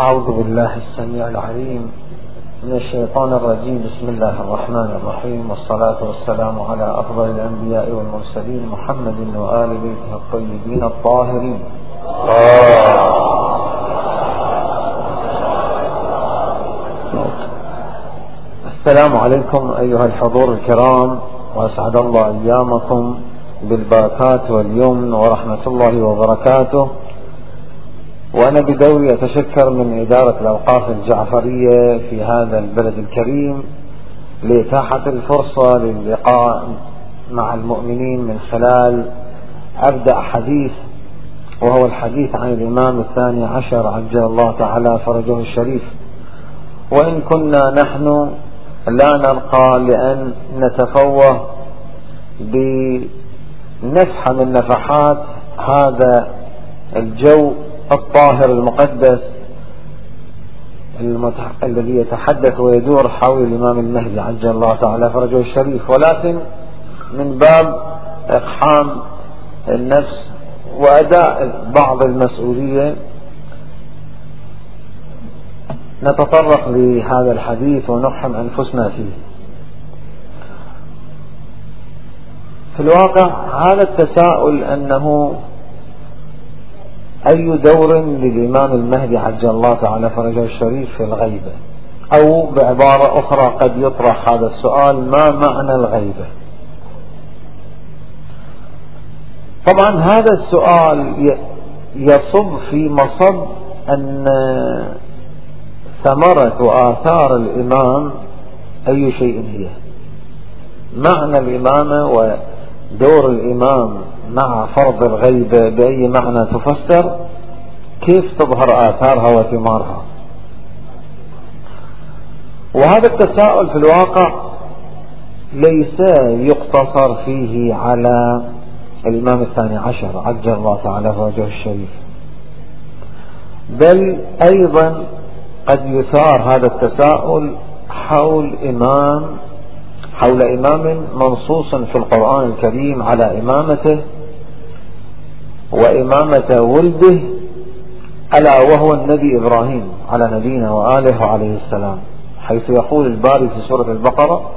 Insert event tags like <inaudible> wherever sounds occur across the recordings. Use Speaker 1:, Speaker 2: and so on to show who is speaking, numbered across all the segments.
Speaker 1: أعوذ بالله السميع العليم من الشيطان الرجيم. بسم الله الرحمن الرحيم. والصلاة والسلام على أفضل الأنبياء والمرسلين محمد وآل بيته الطيبين الطاهرين. السلام عليكم أيها الحضور الكرام وأسعد الله أيامكم بالبركات واليمن ورحمة الله وبركاته. وأنا بدوري أتشكر من إدارة الأوقاف الجعفرية في هذا البلد الكريم لإتاحة الفرصة للقاء مع المؤمنين من خلال أبدأ حديث وهو الحديث عن الإمام الثاني عشر عجل الله تعالى فرجه الشريف. وإن كنا نحن لا نرقى لأن نتفوه بنفحة من نفحات هذا الجو الطاهر المقدس المتح... الذي يتحدث ويدور حول الإمام المهدي عجل الله تعالى فرجه الشريف. ولكن من باب إقحام النفس وأداء بعض المسؤولية نتطرق لهذا الحديث ونقحم أنفسنا فيه. في الواقع هذا التساؤل أنه أي دور للإمام المهدي عجل الله تعالى فرجه الشريف في الغيبة؟ أو بعبارة أخرى قد يطرح هذا السؤال ما معنى الغيبة؟ طبعا هذا السؤال يصب في مصب أن ثمرة وآثار الإمام أي شيء هي؟ معنى الإمامة ودور الإمام مع فرض الغيبة بأي معنى تفسر كيف تظهر آثارها وثمارها؟ وهذا التساؤل في الواقع ليس يقتصر فيه على الإمام الثاني عشر عجل الله تعالى فرجه الشريف. بل أيضا قد يثار هذا التساؤل حول إمام حول إمام منصوص في القرآن الكريم على إمامته وإمامة ولده ألا وهو النبي إبراهيم على نبينا وآله عليه السلام حيث يقول الباري في سورة البقرة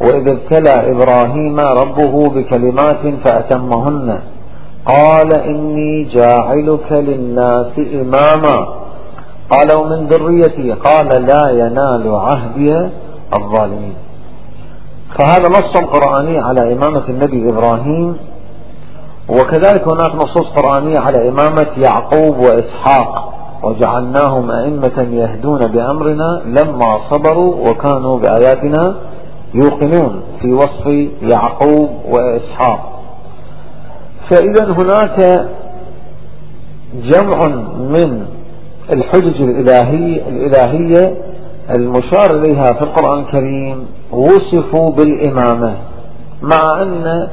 Speaker 1: وإذ ابتلى إبراهيم ربه بكلمات فأتمهن قال إني جاعلك للناس إماما. قال ومن ذريتي؟ قال لا ينال عهدي الظالمين. فهذا نص قرآني على إمامة النبي إبراهيم وكذلك هناك نصوص قرآنية على إمامة يعقوب وإسحاق وجعلناهم أئمة يهدون بأمرنا لما صبروا وكانوا بآياتنا يوقنون في وصف يعقوب وإسحاق. فإذا هناك جمع من الحجج الإلهية, الإلهية المشار إليها في القرآن الكريم وصفوا بالإمامة مع أن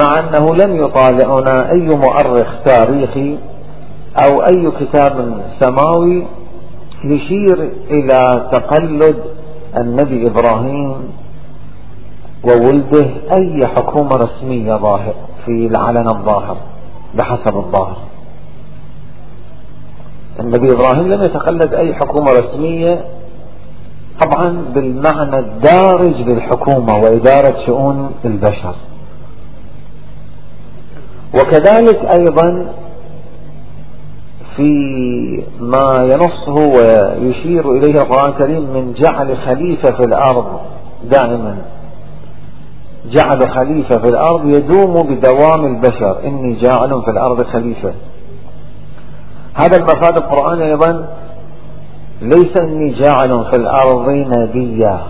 Speaker 1: مع أنه لم يطالعنا أي مؤرخ تاريخي أو أي كتاب سماوي يشير إلى تقلد النبي إبراهيم وولده أي حكومة رسمية ظاهر في العلن الظاهر بحسب الظاهر. النبي إبراهيم لم يتقلد أي حكومة رسمية طبعا بالمعنى الدارج للحكومة وإدارة شؤون البشر. وكذلك أيضا في ما ينصه ويشير إليه القرآن الكريم من جعل خليفة في الأرض دائما. جعل خليفة في الأرض يدوم بدوام البشر. إني جاعل في الأرض خليفة. هذا المفاد القرآن أيضا ليس إني جاعل في الأرض نبيا.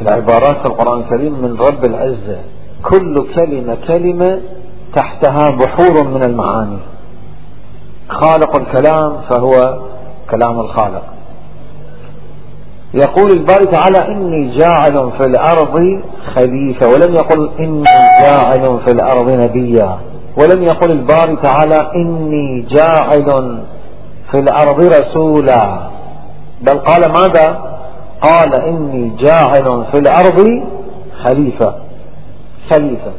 Speaker 1: العبارات في القرآن الكريم من رب العزة. كل كلمة كلمة تحتها بحور من المعاني. خالق الكلام فهو كلام الخالق. يقول الباري تعالى إني جاعل في الأرض خليفة ولم يقل إني جاعل في الأرض نبيا. ولم يقل الباري تعالى إني جاعل في الأرض رسولا. بل قال ماذا؟ قال إني جاعل في الأرض خليفة. خليفة.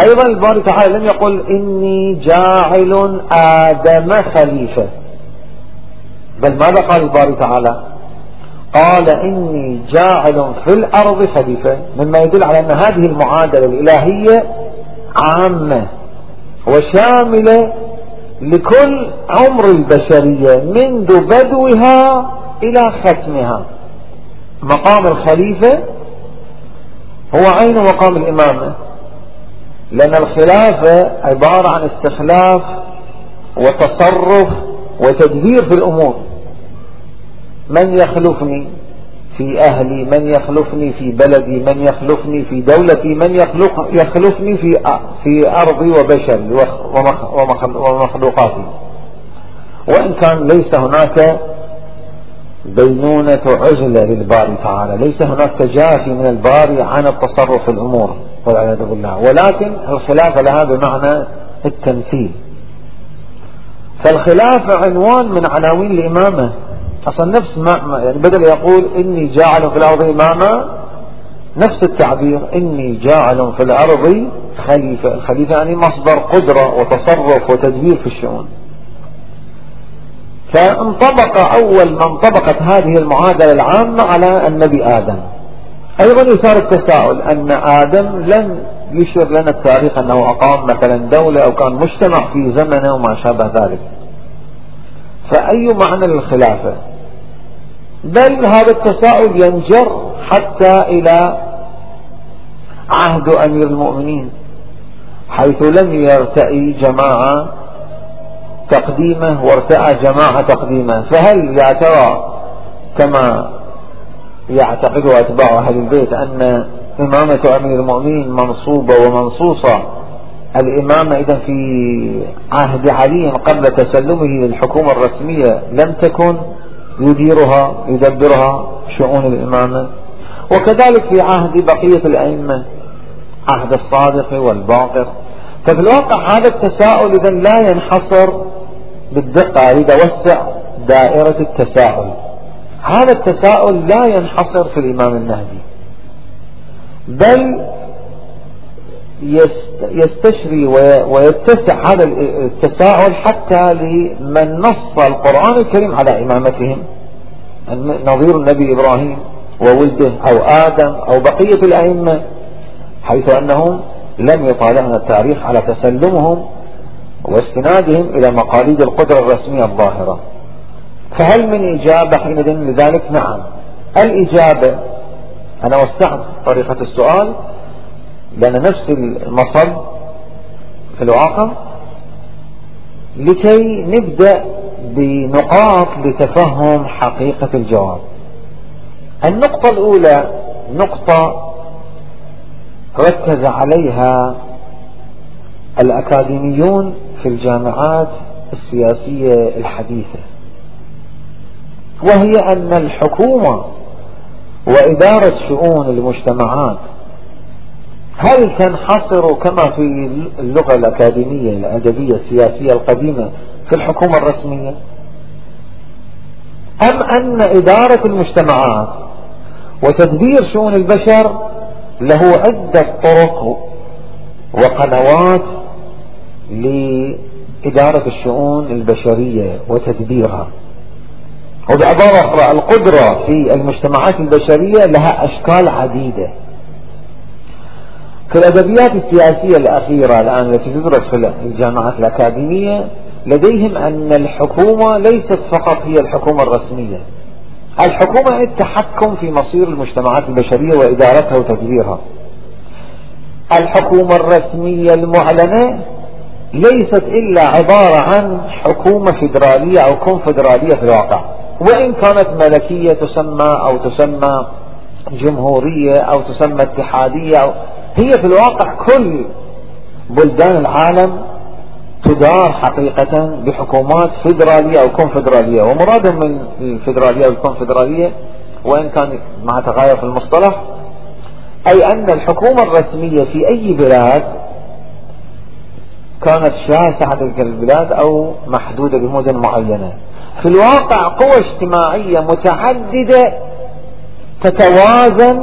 Speaker 1: أيضا الباري تعالى لم يقل إني جاعل آدم خليفة. بل ماذا قال الباري تعالى؟ قال إني جاعل في الأرض خليفة. مما يدل على أن هذه المعادلة الإلهية عامة وشاملة لكل عمر البشرية منذ بدوها إلى ختمها. مقام الخليفة هو عين مقام الإمامة. لأن الخلافة عبارة عن استخلاف وتصرف وتدبير في الأمور. من يخلفني في أهلي؟ من يخلفني في بلدي؟ من يخلفني في دولتي؟ من يخلف يخلفني في في أرضي وبشري ومخلوقاتي. وإن كان ليس هناك بينونة عزلة للباري تعالى. ليس هناك تجافي من الباري عن التصرف في الأمور والعياذ بالله. ولكن الخلافة لها بمعنى التمثيل. فالخلافة عنوان من عناوين الإمامة. أصلا نفس ما يعني بدل يقول إني جاعل في الأرض إماما نفس التعبير إني جاعل في الأرض خليفة. الخليفة يعني مصدر قدرة وتصرف وتدبير في الشؤون. فانطبق أول ما انطبقت هذه المعادلة العامة على النبي آدم. أيضا يثار التساؤل أن آدم لم يشير لنا التاريخ أنه أقام مثلا دولة أو كان مجتمع في زمنه وما شابه ذلك. فأي معنى للخلافة؟ بل هذا التساؤل ينجر حتى إلى عهد أمير المؤمنين حيث لم يرتئي جماعة تقديمه وارتأى جماعة تقديمه. فهل يا ترى كما يعتقد أتباع أهل البيت أن إمامة أمير المؤمنين منصوبة ومنصوصة؟ الإمامة إذا في عهد علي قبل تسلمه للحكومة الرسمية لم تكن يديرها يدبرها شؤون الإمامة. وكذلك في عهد بقية الأئمة عهد الصادق والباقر. ففي الواقع هذا التساؤل إذا لا ينحصر بالدقة أريد أوسع دائرة التساؤل. هذا التساؤل لا ينحصر في الإمام المهدي. بل يستشري ويتسع هذا التساؤل حتى لمن نص القرآن الكريم على إمامتهم. نظير النبي إبراهيم وولده أو آدم أو بقية الأئمة حيث أنهم لم يطالعنا التاريخ على تسلمهم واستنادهم إلى مقاليد القدرة الرسمية الظاهرة. فهل من إجابة حينئذ لذلك؟ نعم. الإجابة أنا وسعت طريقة السؤال لأن نفس المصب في الواقع لكي نبدأ بنقاط لتفهم حقيقة الجواب. النقطة الأولى نقطة ركز عليها الأكاديميون في الجامعات السياسية الحديثة وهي أن الحكومة وإدارة شؤون المجتمعات هل تنحصر كما في اللغة الأكاديمية الأدبية السياسية القديمة في الحكومة الرسمية؟ أم أن إدارة المجتمعات وتدبير شؤون البشر له عدة طرق وقنوات لإدارة الشؤون البشرية وتدبيرها. وبعبارة أخرى القدرة في المجتمعات البشرية لها أشكال عديدة. في الأدبيات السياسية الأخيرة الآن التي تدرس في الجامعات الأكاديمية لديهم أن الحكومة ليست فقط هي الحكومة الرسمية. الحكومة التحكم في مصير المجتمعات البشرية وإدارتها وتدبيرها. الحكومة الرسمية المعلنة ليست إلا عبارة عن حكومة فدرالية أو كونفدرالية في الواقع. وإن كانت ملكية تسمى أو تسمى جمهورية أو تسمى اتحادية أو هي في الواقع كل بلدان العالم تدار حقيقة بحكومات فدرالية أو كونفدرالية. ومرادهم من الفدرالية والكونفدرالية وإن كان مع تغاير في المصطلح أي أن الحكومة الرسمية في أي بلاد كانت شاسعة تلك البلاد أو محدودة بمدن معينة. في الواقع قوى اجتماعية متعددة تتوازن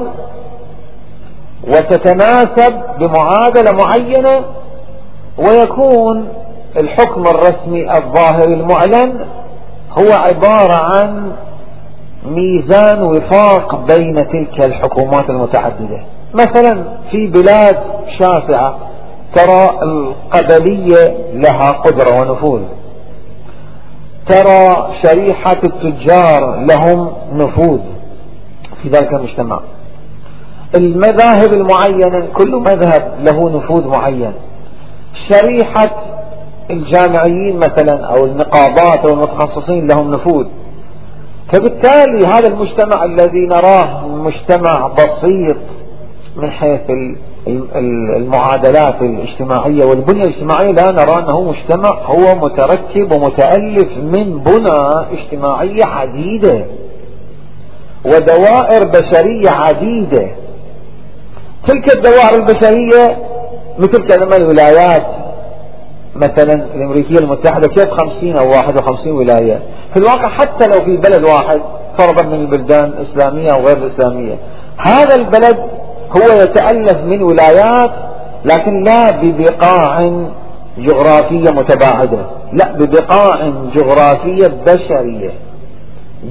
Speaker 1: وتتناسب بمعادلة معينة ويكون الحكم الرسمي الظاهري المعلن هو عبارة عن ميزان وفاق بين تلك الحكومات المتعددة. مثلا في بلاد شاسعة ترى القبلية لها قدرة ونفوذ. ترى شريحة التجار لهم نفوذ في ذلك المجتمع. المذاهب المعينة كل مذهب له نفوذ معين. شريحة الجامعيين مثلا أو النقابات أو المتخصصين لهم نفوذ. فبالتالي هذا المجتمع الذي نراه مجتمع بسيط من حيث المعادلات الاجتماعية والبنية الاجتماعية لا نرى أنه مجتمع هو متركب ومتألف من بنى اجتماعية عديدة ودوائر بشرية عديدة. تلك الدوائر البشرية مثل كلمة الولايات مثلا الأمريكية المتحدة كيف خمسين أو واحد وخمسين ولاية؟ في الواقع حتى لو في بلد واحد فرضا من البلدان الإسلامية أو غير الإسلامية هذا البلد هو يتألف من ولايات لكن لا ببقاع جغرافية متباعدة لا ببقاع جغرافية بشرية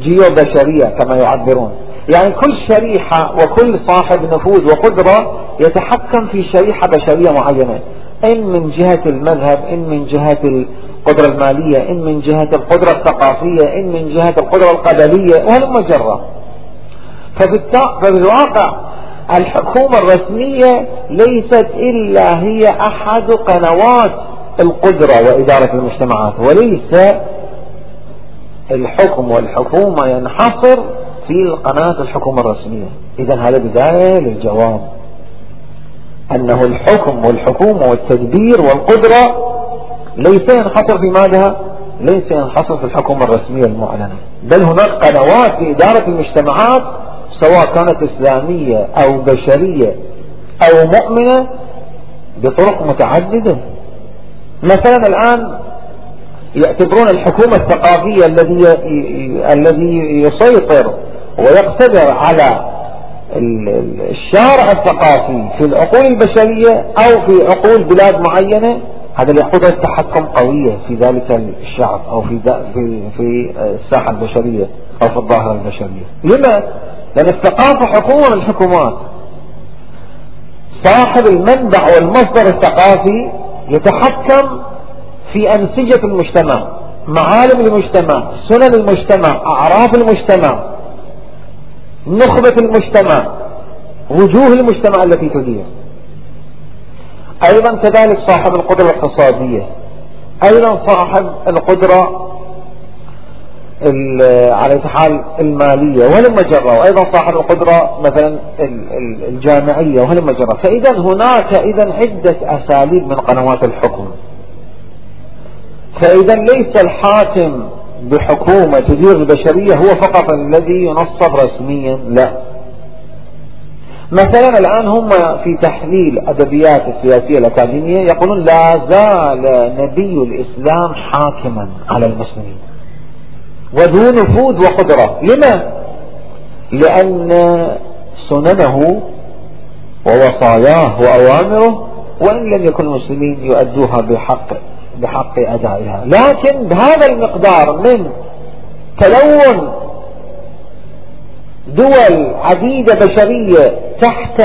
Speaker 1: جيو بشرية كما يعبرون. يعني كل شريحة وكل صاحب نفوذ وقدرة يتحكم في شريحة بشرية معينة. إن من جهة المذهب إن من جهة القدرة المالية إن من جهة القدرة الثقافية إن من جهة القدرة القبلية وهلم جرة فبالواقع الحكومة الرسمية ليست إلا هي أحد قنوات القدرة وإدارة المجتمعات وليس الحكم والحكومة ينحصر في قناة الحكومة الرسمية. إذا هذا بداية للجواب. أنه الحكم والحكومة والتدبير والقدرة ليس ينحصر في ماذا؟ ليس ينحصر في الحكومة الرسمية المعلنة. بل هناك قنوات في إدارة المجتمعات سواء كانت إسلامية أو بشرية أو مؤمنة بطرق متعددة مثلا الآن يعتبرون الحكومة الثقافية الذي الذي يسيطر ويقتدر على الشارع الثقافي في العقول البشرية أو في عقول بلاد معينة هذا اللي يأخذ التحكم قوية في ذلك الشعب أو في في في الساحة البشرية أو في الظاهرة البشرية لما؟ لأن الثقافة حكومة من الحكومات صاحب المنبع والمصدر الثقافي يتحكم في أنسجة المجتمع معالم المجتمع سنن المجتمع أعراف المجتمع نخبة المجتمع وجوه المجتمع التي تدير. أيضا كذلك صاحب القدرة الاقتصادية. أيضا صاحب القدرة على حال المالية وهلم جرى وأيضا صاحب القدرة مثلا الجامعية وهلم جرى. فإذا هناك إذا عدة أساليب من قنوات الحكم. فإذا ليس الحاكم بحكومة تدير البشرية هو فقط الذي ينصب رسميا لا. مثلا الآن هم في تحليل أدبيات السياسية الأكاديمية يقولون لا زال نبي الإسلام حاكما على المسلمين. وذو نفوذ وقدرة لما؟ لأن سننه ووصاياه وأوامره وإن لم يكن المسلمين يؤدوها بحق بحق أدائها لكن بهذا المقدار من تلون دول عديدة بشرية تحت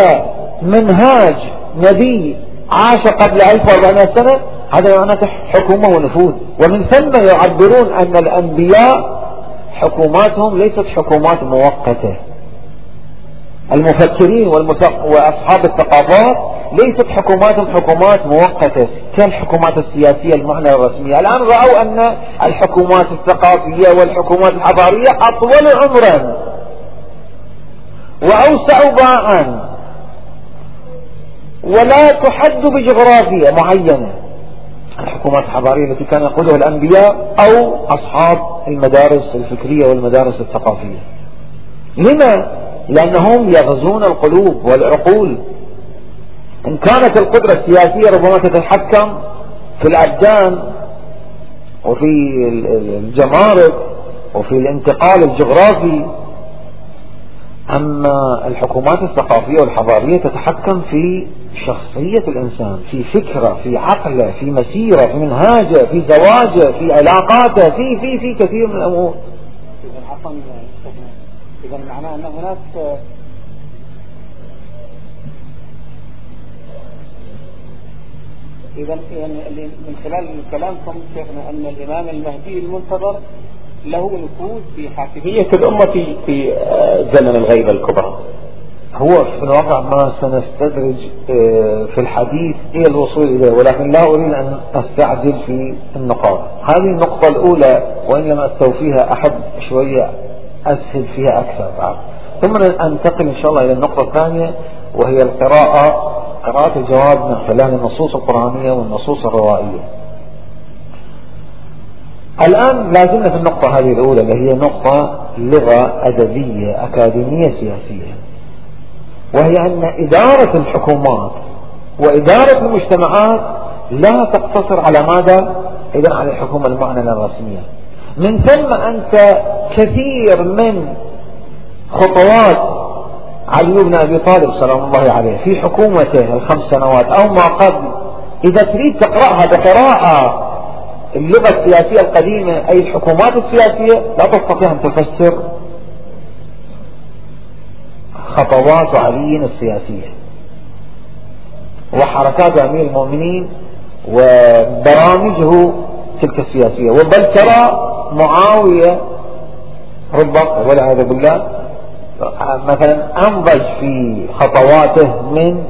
Speaker 1: منهاج نبي عاش قبل 1400 سنة هذا معناته حكومة ونفوذ. ومن ثم يعبرون أن الأنبياء حكوماتهم ليست حكومات مؤقتة. المفكرين وأصحاب الثقافات ليست حكوماتهم حكومات مؤقتة. كالحكومات السياسية المعنى الرسمية؟ الآن رأوا أن الحكومات الثقافية والحكومات الحضارية أطول عمرا. وأوسع باعا. ولا تحد بجغرافيا معينة. الحكومات الحضارية التي كان يقودها الأنبياء أو أصحاب المدارس الفكرية والمدارس الثقافية لما؟ لأنهم يغزون القلوب والعقول إن كانت القدرة السياسية ربما تتحكم في الأبدان وفي الجمارك وفي الانتقال الجغرافي أما الحكومات الثقافية والحضارية تتحكم في شخصية الإنسان في فكرة في عقله في مسيرة في منهاجه في زواجه في علاقاته في في في كثير من الأمور.
Speaker 2: إذا عفوا إذا معناه أن هناك إذا يعني من خلال كلامكم شيخنا أن الإمام المهدي المنتظر له نفوذ في حاكمية الأمة في زمن الغيبة الكبرى.
Speaker 1: هو في الواقع ما سنستدرج آه، في الحديث إلى الوصول إليه ولكن لا أريد أن أستعجل في النقاط. هذه النقطة الأولى وإن لم أستوفيها أحب شوية أسهل فيها أكثر ثم أنتقل إن شاء الله إلى النقطة الثانية وهي القراءة قراءة الجواب من خلال النصوص القرآنية والنصوص الروائية. الآن لازلنا في النقطة هذه الأولى اللي هي نقطة لغة أدبية أكاديمية سياسية وهي أن إدارة الحكومات وإدارة المجتمعات لا تقتصر على ماذا؟ إذا على الحكومة المعنى الرسمية من ثم أنت كثير من خطوات علي بن أبي طالب سلام الله عليه في حكومته الخمس سنوات أو ما قبل إذا تريد تقرأها بقراءة اللغة السياسية القديمة أي الحكومات السياسية لا تستطيع أن تفسر خطوات علي السياسية وحركات أمير المؤمنين وبرامجه تلك السياسية. وبل ترى معاوية ربما والعياذ بالله مثلا أنضج في خطواته من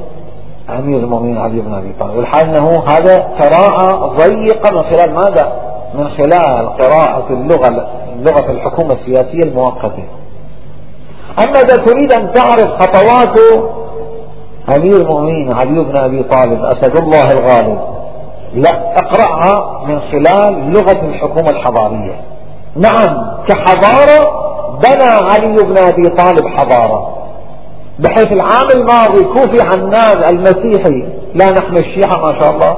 Speaker 1: أمير المؤمنين علي بن أبي طالب. والحال أنه هذا قراءة ضيقة من خلال ماذا؟ من خلال قراءة اللغة لغة الحكومة السياسية المؤقتة. أما إذا تريد أن تعرف خطوات أمير المؤمنين علي بن أبي طالب أسد الله الغالب لا اقرأها من خلال لغة الحكومة الحضارية. نعم كحضارة بنى علي بن أبي طالب حضارة. بحيث العام الماضي كوفي عنان المسيحي لا نحن الشيعة ما شاء الله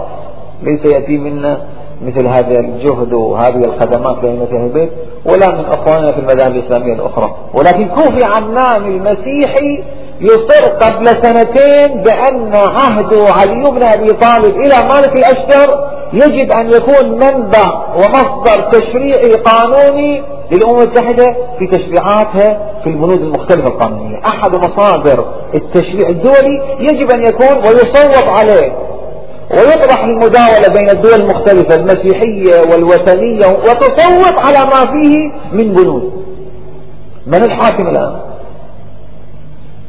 Speaker 1: ليس يأتي منا مثل هذا الجهد وهذه الخدمات لأئمة البيت ولا من أخواننا في المذاهب الإسلامية الأخرى. ولكن كوفي عنان المسيحي يصر قبل سنتين بأن عهد علي بن أبي طالب إلى مالك الأشتر يجب أن يكون منبع ومصدر تشريعي قانوني للأمم المتحدة في تشريعاتها في البنود المختلفة القانونية. أحد مصادر التشريع الدولي يجب أن يكون ويصوت عليه ويطرح المداولة بين الدول المختلفة المسيحية والوثنية وتصوت على ما فيه من بنود. من الحاكم الآن؟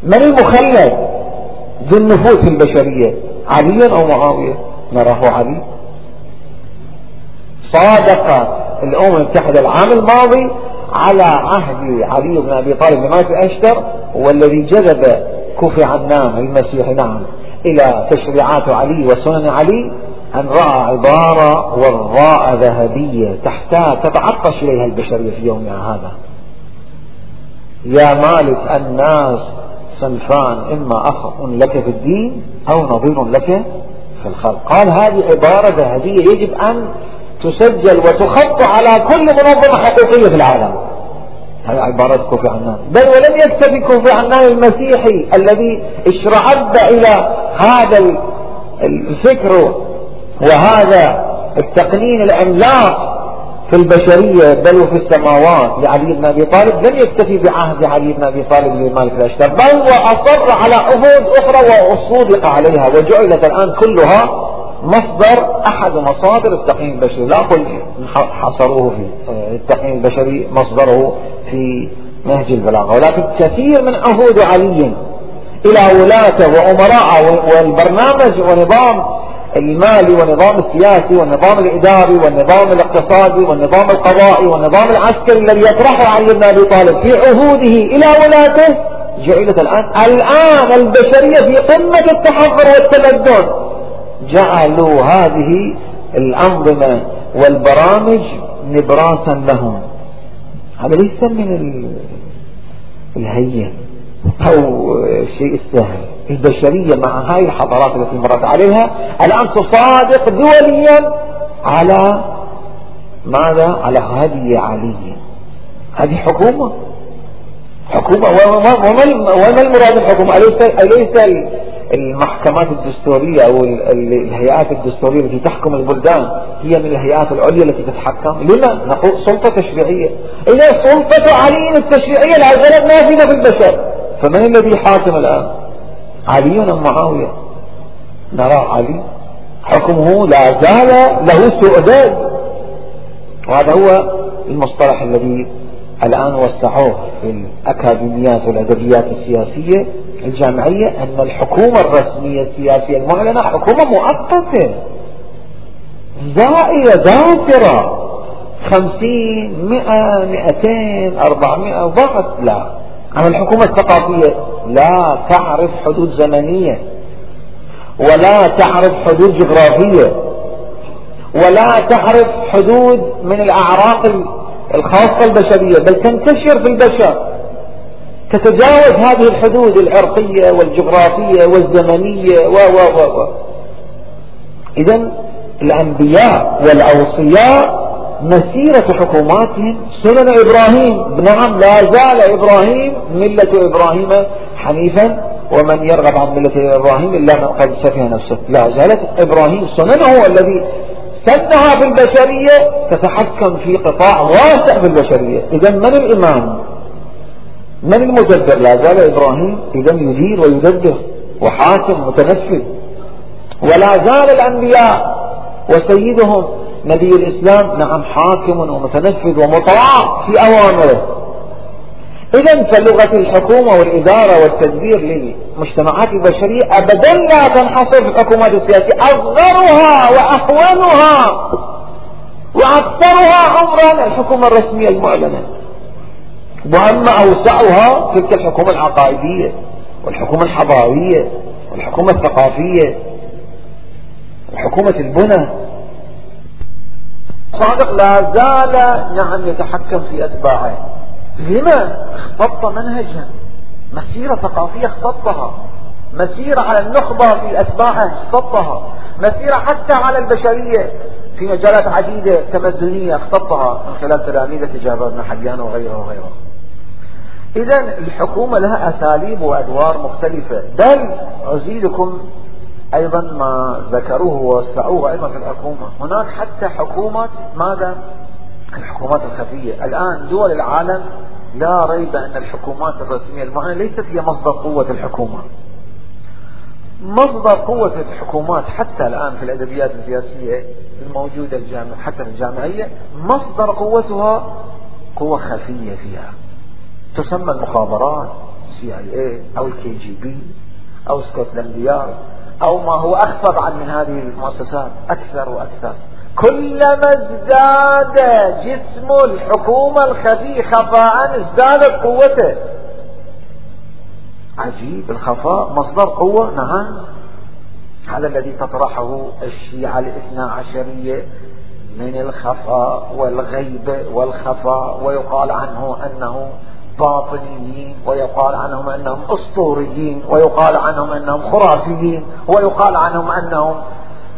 Speaker 1: من المخلد ذو النفوذ البشرية؟ علي أو معاوية؟ نراه علي. صادق الأمم المتحدة العام الماضي على عهد علي بن أبي طالب بن أشتر والذي جذب كوفي عنان المسيح نعم إلى تشريعات علي وسنن علي أن رأى عبارة وراء ذهبية تحتاج تتعطش إليها البشرية في يومها هذا. يا مالك الناس صنفان إما أخ لك في الدين أو نظير لك في الخلق. قال هذه عبارة ذهبية يجب أن تسجل وتخط على كل منظمة حقوقية في العالم. هذه عبارة كوفي عنان بل ولم يكتفي كوفي عنان المسيحي الذي اشرعب إلى هذا الفكر وهذا التقنين العملاق في البشرية بل وفي السماوات لعلي بن أبي طالب لم يكتفي بعهد علي بن أبي طالب لمالك الأشتر بل وأصر على عهود أخرى وصودق عليها وجعلت الآن كلها مصدر أحد مصادر التقنين البشري. لا أقول حصروه في التقنين البشري مصدره في نهج البلاغة. ولكن كثير من عهود علي إلى ولاته وأمراءه والبرنامج ونظام المالي والنظام السياسي والنظام الإداري والنظام الاقتصادي والنظام القضائي والنظام العسكري الذي يطرحه علي بن أبي طالب في عهوده إلى ولاته جعلت الآن الآن البشرية في قمة التحضر والتمدن. جعلوا هذه الأنظمة والبرامج نبراسا لهم. هذا ليس من الهين أو الشيء السهل البشرية مع هاي الحضارات التي مرت عليها الآن تصادق دوليا على ماذا؟ على هدي علي. هذه حكومة. حكومة. وما المراد بالحكومة؟ أليس, أليس المحكمات الدستورية أو الهيئات الدستورية التي تحكم البلدان هي من الهيئات العليا التي تتحكم. لما؟ نقول سلطة تشريعية. إذا سلطة علي التشريعية زالت نافذة في البشر. فمن الذي حاكم الآن؟ علي أم معاوية؟ نرى علي حكمه لا زال له سؤدد وهذا هو المصطلح الذي الآن وسعوه في الأكاديميات والأدبيات السياسية. الجامعية أن الحكومة الرسمية السياسية المعلنة حكومة مؤقتة. زائية ذاكرة خمسين مئة مئتين أربعمائة ضغط. لا. أما الحكومة الثقافية لا تعرف حدود زمنية. ولا تعرف حدود جغرافية. ولا تعرف حدود من الأعراق الخاصة البشرية. بل تنتشر في البشر. تتجاوز هذه الحدود العرقية والجغرافية والزمنية و و و و. إذا الأنبياء والأوصياء مسيرة حكوماتهم سنن إبراهيم. نعم لا زال إبراهيم ملة إبراهيم حنيفا ومن يرغب عن ملة إبراهيم إلا من قد سفه نفسه. لا زالت إبراهيم سننه الذي سنها في البشرية تتحكم في قطاع واسع في البشرية. إذا من الإمام؟ من المدبر؟ لا زال إبراهيم إذا يدير ويدبر وحاكم متنفذ. ولا زال الأنبياء وسيدهم نبي الإسلام نعم حاكم ومتنفذ ومطاع في أوامره. إذا فلغة الحكومة والإدارة والتدبير للمجتمعات البشرية أبدا لا تنحصر في الحكومات السياسية. أصغرها وأهونها وأكثرها عمرا الحكومة الرسمية المعلنة. وأما أوسعها تلك الحكومة العقائدية والحكومة الحضارية والحكومة الثقافية وحكومة البنى. صادق لا زال نعم يتحكم في أتباعه. لما؟ اختط منهجا. مسيرة ثقافية اختطها. مسيرة على النخبة في أتباعه اختطها. مسيرة حتى على البشرية في مجالات عديدة تمدنية اختطها من خلال تلاميذة جابر بن حيان وغيره وغيره إذا الحكومة لها أساليب وأدوار مختلفة. بل أزيدكم أيضا ما ذكروه ووسعوه أيضا في الحكومة. هناك حتى حكومة ماذا؟ الحكومات الخفية. الآن دول العالم لا ريب أن الحكومات الرسمية المعينة ليست هي مصدر قوة الحكومة. مصدر قوة الحكومات حتى الآن في الأدبيات السياسية الموجودة الجامعة حتى الجامعية مصدر قوتها قوة خفية فيها. تسمى المخابرات CIA أو ال KGB أو Scotland Yard أو ما هو أخفى عن من هذه المؤسسات أكثر وأكثر. كلما ازداد جسم الحكومة الخفي خفاء ازدادت قوته. عجيب الخفاء مصدر قوة نعم هذا الذي تطرحه الشيعة الاثنى عشرية من الخفاء والغيبة والخفاء ويقال عنه أنه باطنيين ويقال عنهم أنهم أسطوريين ويقال عنهم أنهم خرافيين ويقال عنهم أنهم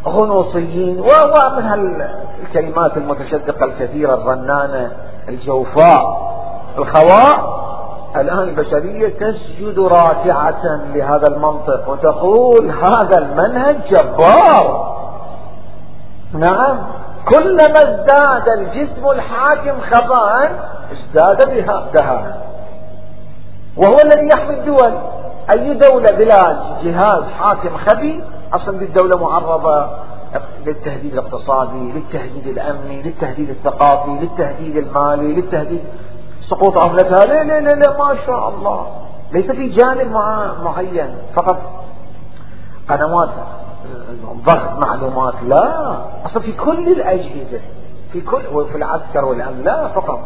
Speaker 1: غنوصيين ومن هالكلمات المتشدقة الكثيرة الرنانة الجوفاء الخواء. الآن البشرية تسجد راكعة لهذا المنطق وتقول هذا المنهج جبار. نعم. كلما ازداد الجسم الحاكم خفاء ازداد بها دهاء. وهو الذي يحمي الدول. أي دولة بلا جهاز حاكم خفي أصلا دي الدولة معرضة للتهديد الاقتصادي للتهديد الأمني للتهديد الثقافي للتهديد المالي للتهديد سقوط عملتها لا لا لا, لا ما شاء الله. ليس في جانب معين. فقط قنوات ضغط معلومات لا. أصلا في كل الأجهزة في كل وفي العسكر والأمن لا فقط.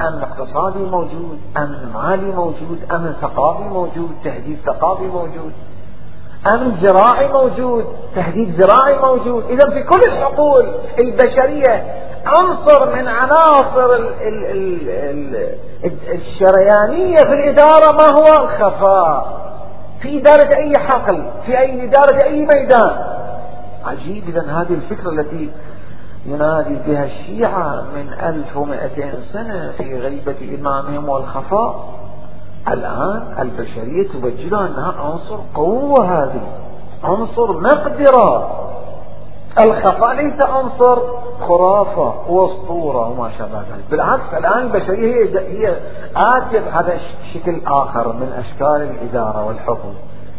Speaker 1: أمن اقتصادي موجود أمن مالي موجود أمن ثقافي موجود تهديد ثقافي موجود. أمن زراعي موجود تهديد زراعي موجود. إذا في كل الحقول البشرية عنصر من عناصر ال ال ال ال الشريانية في الإدارة ما هو؟ الخفاء. في إدارة أي حقل في أي إدارة أي ميدان. عجيب إذا هذه الفكرة التي ينادي بها الشيعة من 1200 سنة في غيبة إمامهم والخفاء. الآن البشرية تبجلها أنها عنصر قوة هذه عنصر مقدرة. الخفاء ليس عنصر خرافة وأسطورة وما شابه ذلك. بالعكس الآن البشرية هي, هي آتية بهذا شكل آخر من أشكال الإدارة والحكم.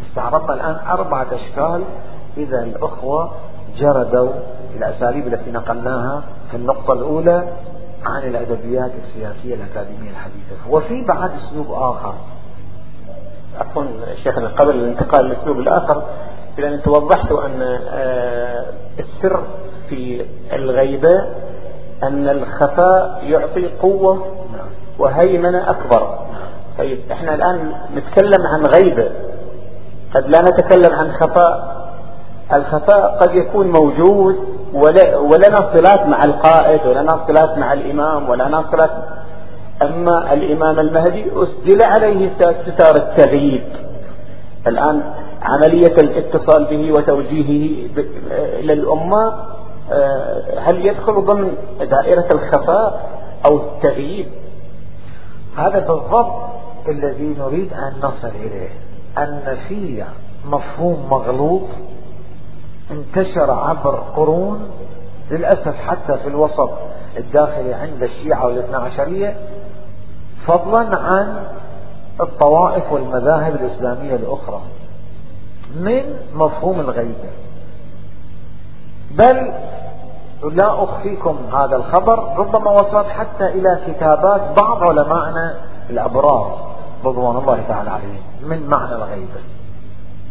Speaker 1: استعرضنا الآن أربعة أشكال. إذا الأخوة جردوا الأساليب التي نقلناها في النقطة الأولى عن الأدبيات السياسية الأكاديمية الحديثة. وفي بعد أسلوب آخر.
Speaker 2: عفوا شيخنا قبل الانتقال للأسلوب الآخر لأن أنت وضحت أن آه، السر في الغيبة أن الخفاء يعطي قوة وهيمنة أكبر. طيب إحنا الآن نتكلم عن غيبة. قد لا نتكلم عن خفاء. الخفاء قد يكون موجود ولنا صلات مع القائد ولنا صلات مع الإمام ولنا صلات أما الإمام المهدي أسدل عليه ستار التغييب. الآن عملية الاتصال به وتوجيهه إلى الأمة آه، هل يدخل ضمن دائرة الخفاء أو التغييب؟
Speaker 1: هذا بالضبط الذي نريد أن نصل إليه أن في مفهوم مغلوط انتشر عبر قرون للأسف حتى في الوسط الداخلي عند الشيعة والاثنى عشرية فضلا عن الطوائف والمذاهب الإسلامية الأخرى. من مفهوم الغيبة بل لا أخفيكم هذا الخبر ربما وصلت حتى إلى كتابات بعض علمائنا الأبرار رضوان الله تعالى عليهم من معنى الغيبة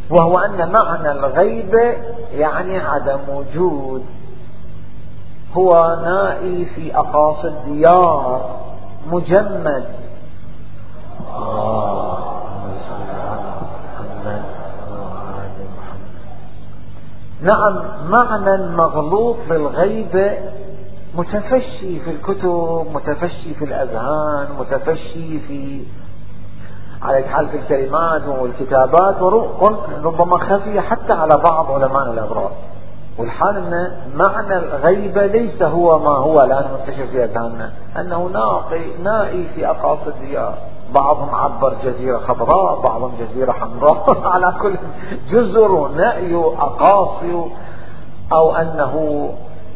Speaker 1: وهو أن معنى الغيبة يعني عدم وجود هو نائي في أقاصي الديار مجمد. نعم معنى مغلوط للغيبة متفشي في الكتب متفشي في الأذهان متفشي في على حال في الكلمات والكتابات ربما خفي حتى على بعض علماء الأبرار. والحال أن معنى الغيبة ليس هو ما هو الآن منتشر في أذهاننا أنه ناقي نائي في أقاصي الديار بعضهم عبر جزيرة خضراء بعضهم جزيرة حمراء. <laughs> على كل جزر نأي أقاصي أو أنه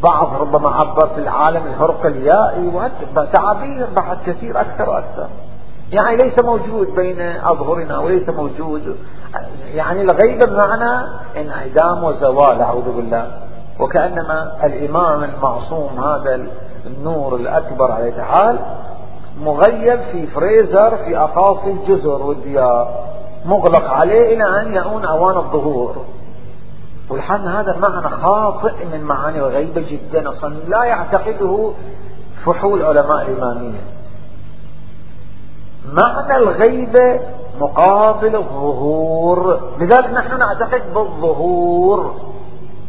Speaker 1: بعض ربما عبر في العالم الهرقليائي وتعابير بعد كثير أكثر وأكثر. يعني ليس موجود بين أظهرنا وليس موجود. يعني الغيبة بمعنى انعدام وزوال أعوذ بالله. وكأنما الإمام المعصوم هذا النور الأكبر عليه تعالى مغيب في فريزر في أقاصي الجزر والديار مغلق عليه إلى أن يعون أوان الظهور. والحال هذا معنى خاطئ من معاني الغيبة جدا أصلا لا يعتقده فحول علماء الإمامية. معنى الغيبة مقابل الظهور. لذلك نحن نعتقد بالظهور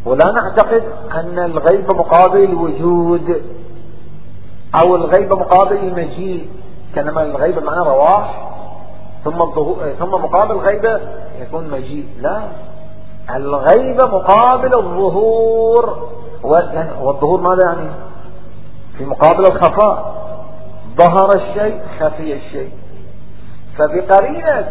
Speaker 1: ولا نعتقد أن الغيبة مقابل الوجود. أو الغيبة مقابل المجيء. كانما الغيبة معنى رواح. ثم الظهور ثم مقابل الغيبة يكون مجيء. لا. الغيبة مقابل الظهور. والظهور ماذا يعني؟ في مقابل الخفاء. ظهر الشيء خفي الشيء. فبقرينة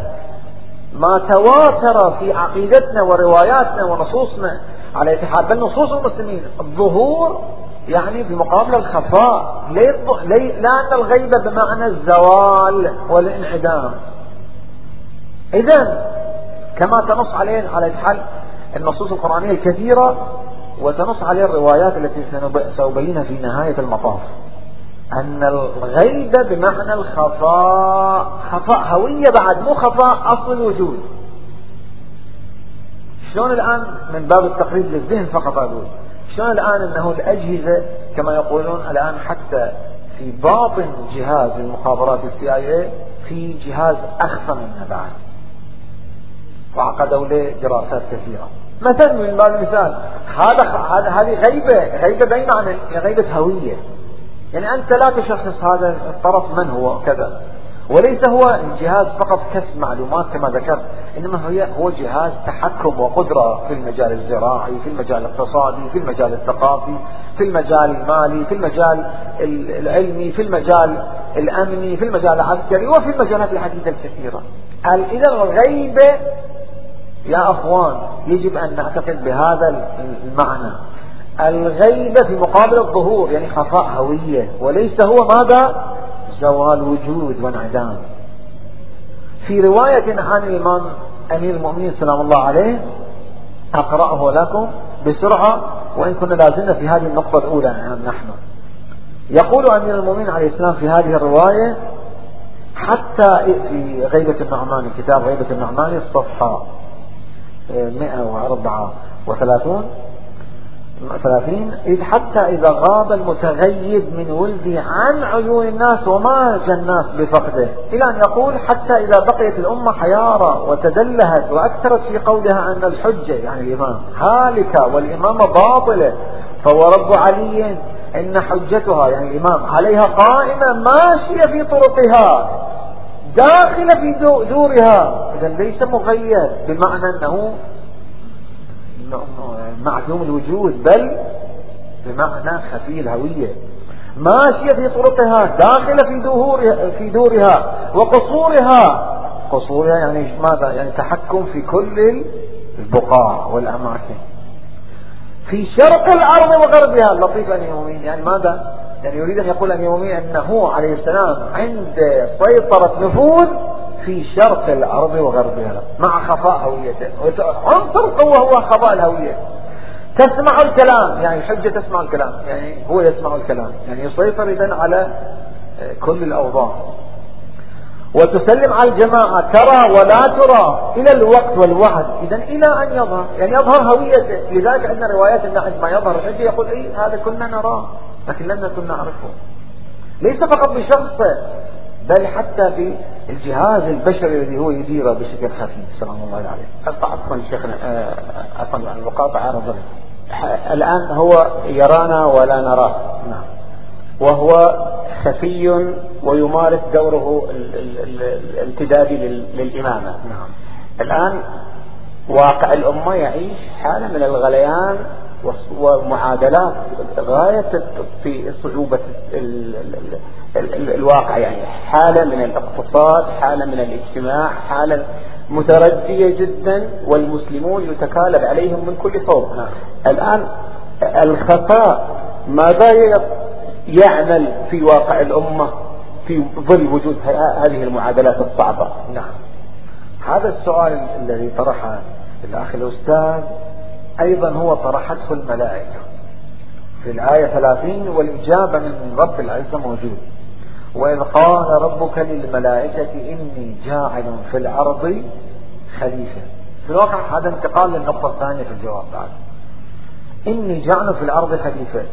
Speaker 1: ما تواتر في عقيدتنا ورواياتنا ونصوصنا على اتحاد بل نصوص المسلمين. الظهور يعني بمقابل الخفاء لأن الغيبة بمعنى الزوال والانعدام. إذا كما تنص عليه على الحل النصوص القرآنية الكثيرة وتنص عليه الروايات التي سأبينها في نهاية المطاف. أن الغيبة بمعنى الخفاء خفاء هوية بعد مو خفاء أصل الوجود. شلون الآن من باب التقريب للذهن فقط أقول؟ شلون الآن أنه الأجهزة كما يقولون الآن حتى في باطن جهاز المخابرات السي آي في جهاز أخفى منه بعد. وعقدوا له دراسات كثيرة. مثلا من باب المثال هذا هذه غيبة غيبة بأي معنى غيبة هوية. يعني أنت لا تشخص هذا الطرف من هو كذا. وليس هو الجهاز فقط كسب معلومات كما ذكرت إنما هي هو جهاز تحكم وقدرة في المجال الزراعي في المجال الاقتصادي في المجال الثقافي في المجال المالي في المجال العلمي في المجال الأمني في المجال العسكري وفي المجالات الحديثة الكثيرة. إذا الغيبة يا أخوان يجب أن نعتقد بهذا المعنى. الغيبة في مقابل الظهور يعني خفاء هوية وليس هو ماذا؟ زوال وجود وانعدام في رواية عن الإمام أمير المؤمنين سلام الله عليه أقرأه لكم بسرعة وإن كنا لازلنا في هذه النقطة الأولى نحن. يقول أمير المؤمنين عليه السلام في هذه الرواية حتى في غيبة النعماني كتاب غيبة النعماني الصفحة 134 ثلاثين إذ حتى إذا غاب المتغيب من ولده عن عيون الناس وما الناس بفقده إلى أن يقول حتى إذا بقيت الأمة حيارى وتدلهت وأكثرت في قولها أن الحجة يعني الإمام هالكة والإمامة باطلة فورب علي إن حجتها يعني الإمام عليها قائمة ماشية في طرقها داخلة في دورها. إذا ليس مغير بمعنى أنه معدوم الوجود بل بمعنى خفي الهوية. ماشية في طرقها داخلة في دورها, في دورها وقصورها. قصورها يعني ماذا؟ يعني تحكم في كل البقاع والأماكن. في شرق الأرض وغربها اللطيف أن يومين يعني ماذا؟ يعني يريد أن يقول أن يومين أنه عليه السلام عند سيطرة نفوذ في شرق الأرض وغربها مع خفاء هويته. عنصر القوة هو خفاء الهوية. تسمع الكلام. يعني الحجة تسمع الكلام. يعني هو يسمع الكلام. يعني يسيطر إذن على كل الأوضاع. وتسلم على الجماعة. ترى ولا ترى. إلى الوقت والوعد. إذا إلى أن يظهر. يعني يظهر هويته. لذلك عندنا روايات أن عندما يظهر الحجة يقول إيه هذا كنا نراه. لكن لم نكن نعرفه. ليس فقط بشخصه. بل حتى في الجهاز البشري الذي هو يديره بشكل خفيف سلام الله عليه
Speaker 2: عفوا شيخنا آه، عفوا عن المقاطعة الآن هو يرانا ولا نراه. نعم. وهو خفي ويمارس دوره الامتدادي للإمامة. نعم. الآن واقع الأمة يعيش حالة من الغليان ومعادلات غاية في صعوبة الواقع يعني حالة من الاقتصاد حالة من الاجتماع حالة متردية جدا والمسلمون يتكالب عليهم من كل صوب نعم. الآن الخفاء ماذا يعمل في واقع الأمة في ظل وجود هذه المعادلات الصعبة؟
Speaker 1: نعم. هذا السؤال الذي طرحه الأخ الأستاذ أيضا هو طرحته الملائكة. في الآية 30 والإجابة من رب العزة موجود. وإذ قال ربك للملائكة إني جاعل في الأرض خليفة. في الواقع هذا انتقال للنقطة الثانية في الجواب بعد. إني جاعل في الأرض خليفة.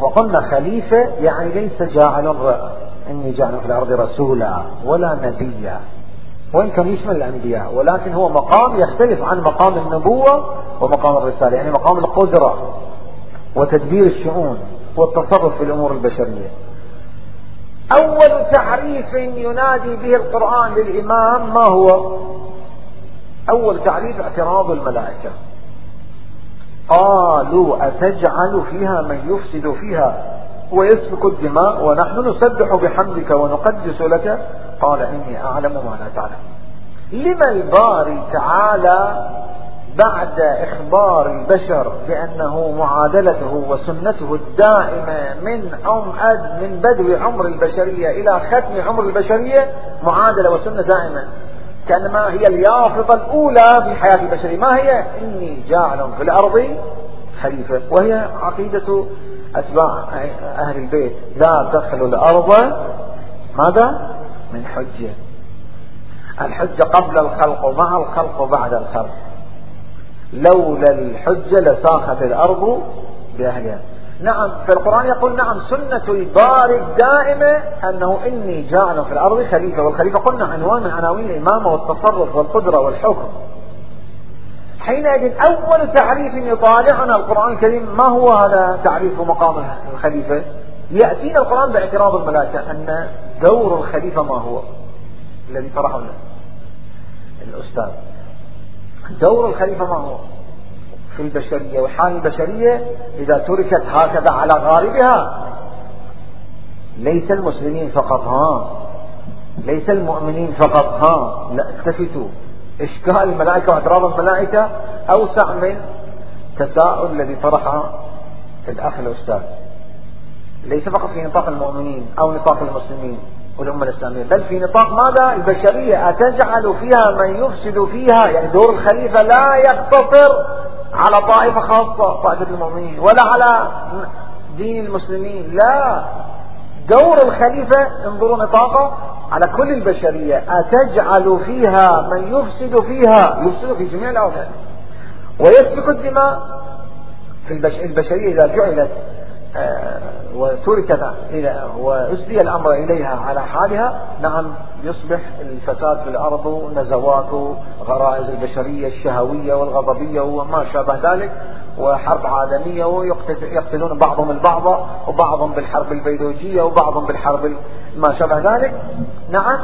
Speaker 1: وقلنا خليفة يعني ليس جاعل إني جاعل في الأرض رسولا ولا نبيا. وإن كان يشمل الأنبياء ولكن هو مقام يختلف عن مقام النبوة ومقام الرسالة. يعني مقام القدرة وتدبير الشؤون والتصرف في الأمور البشرية. أول تعريف ينادي به القرآن للإمام ما هو؟ أول تعريف اعتراض الملائكة. قالوا أتجعل فيها من يفسد فيها ويسفك الدماء ونحن نسبح بحمدك ونقدس لك؟ قال إني أعلم ما لا تعلم. لما الباري تعالى بعد إخبار البشر بأنه معادلته وسنته الدائمة من أمأد من بدو عمر البشرية إلى ختم عمر البشرية معادلة وسنة دائمة. كأنما هي اليافطة الأولى في حياة البشرية. ما هي؟ إني جاعل في الأرض خليفة. وهي عقيدة أتباع أهل البيت. لا تدخلوا الأرض. ماذا؟ من حجة. الحجة قبل الخلق ومع الخلق وبعد الخلق. لولا الحجة لساخت الأرض بأهلها. نعم في القرآن يقول نعم سنة الباري الدائمة أنه إني جاعل في الأرض خليفة والخليفة قلنا عنوان من عناوين الإمامة والتصرف والقدرة والحكم. حينئذ أول تعريف يطالعنا القرآن الكريم ما هو هذا تعريف مقام الخليفة؟ يأتينا القرآن باعتراض الملائكة أن دور الخليفة ما هو الذي طرحه الأستاذ. دور الخليفة ما هو؟ في البشرية وحال البشرية إذا تركت هكذا على غاربها ليس المسلمين فقط ها؟ ليس المؤمنين فقط ها؟ لا التفتوا إشكال الملائكة واعتراض الملائكة أوسع من تساؤل الذي طرحه الأخ الأستاذ. ليس فقط في نطاق المؤمنين أو نطاق المسلمين. والأمة الإسلامية. بل في نطاق ماذا؟ البشرية. أتجعل فيها من يفسد فيها؟ يعني دور الخليفة لا يقتصر على طائفة خاصة طائفة المؤمنين ولا على دين المسلمين. لا. دور الخليفة انظروا نطاقه على كل البشرية. أتجعل فيها من يفسد فيها؟ يفسد في جميع الأوقات. ويسفك الدماء. في البشرية إذا جعلت وتركت إلى وأسدي الأمر إليها على حالها. نعم يصبح الفساد في الأرض نزوات غرائز البشرية الشهوية والغضبية وما شابه ذلك وحرب عالمية ويقتلون بعضهم البعض وبعضهم بالحرب البيولوجية وبعضهم بالحرب ما شابه ذلك. نعم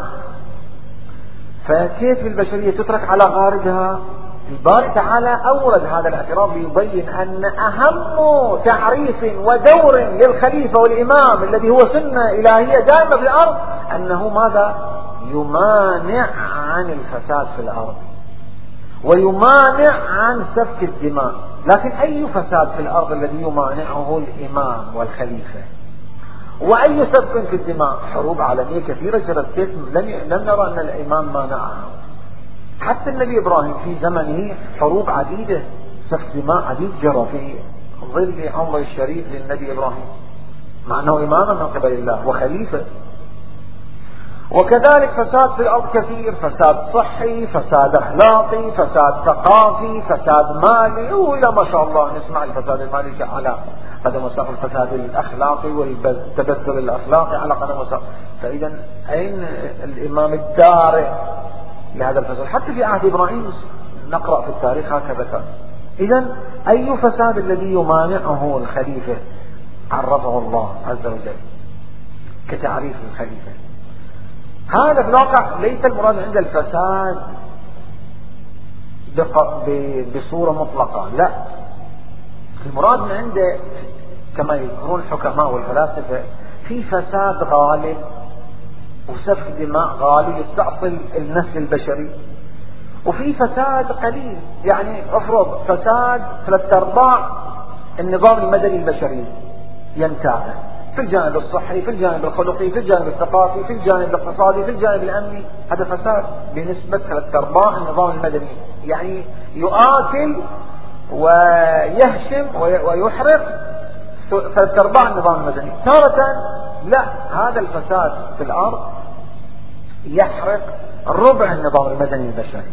Speaker 1: فكيف البشرية تترك على غاربها الباري تعالى أورد هذا الاعتراف ليبين أن أهم تعريف ودور للخليفة والإمام الذي هو سنة إلهية دائمة في الأرض أنه ماذا؟ يمانع عن الفساد في الأرض. ويمانع عن سفك الدماء. لكن أي فساد في الأرض الذي يمانعه الإمام والخليفة؟ وأي سفك في الدماء؟ حروب عالمية كثيرة جرت لم نرى أن الإمام مانعها حتى النبي إبراهيم في زمنه حروب عديدة سفك دماء عديد جرى في ظل عمر الشريف للنبي إبراهيم. مع أنه إماما من قبل الله وخليفة. وكذلك فساد في الأرض كثير فساد صحي فساد أخلاقي فساد ثقافي فساد مالي. وإلى ما شاء الله نسمع الفساد المالي على قدم وساق الفساد الأخلاقي والتبدل الأخلاقي على قدم وساق فإذا أين الإمام الدارئ؟ لهذا الفساد حتى في عهد إبراهيم نقرأ في التاريخ هكذا. إذا أي فساد الذي يمانعه الخليفة عرفه الله عز وجل كتعريف الخليفة. هذا في الواقع ليس المراد عند الفساد بصورة مطلقة لا. المراد عنده كما يذكرون الحكماء والفلاسفة في فساد غالب وسفك دماء غالي يستأصل النسل البشري. وفي فساد قليل. يعني افرض فساد ثلاث أرباع النظام المدني البشري ينتهي. في الجانب الصحي في الجانب الخلقي في الجانب الثقافي في الجانب الاقتصادي في الجانب الأمني. هذا فساد بنسبة ثلاث أرباع النظام المدني. يعني يؤكل ويهشم ويحرق ثلاث أرباع النظام المدني. تارة لا هذا الفساد في الأرض يحرق ربع النظام المدني البشري.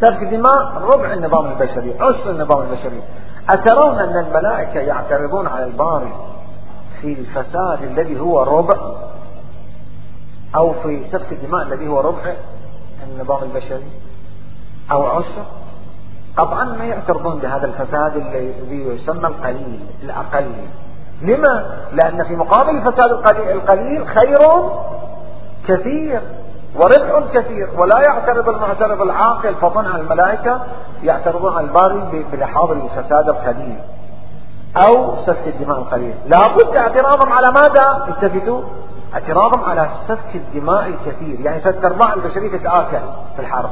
Speaker 1: سفك دماء ربع النظام البشري عشر النظام البشري. أترون أن الملائكة يعترضون على الباري في الفساد الذي هو ربع أو في سفك الدماء الذي هو ربع النظام البشري أو عشر؟ طبعا ما يعترضون بهذا الفساد الذي يسمى القليل الأقل. لما؟ لأن في مقابل الفساد القليل خير كثير وربح كثير ولا يعترض المعترض العاقل فطنع الملائكة يعترضون على الباري بلحاظ الفساد القليل أو سفك الدماء القليل لابد اعتراضهم على ماذا؟ التفتوا اعتراضهم على سفك الدماء الكثير يعني ثلاث ارباع البشرية تتآكل في الحرب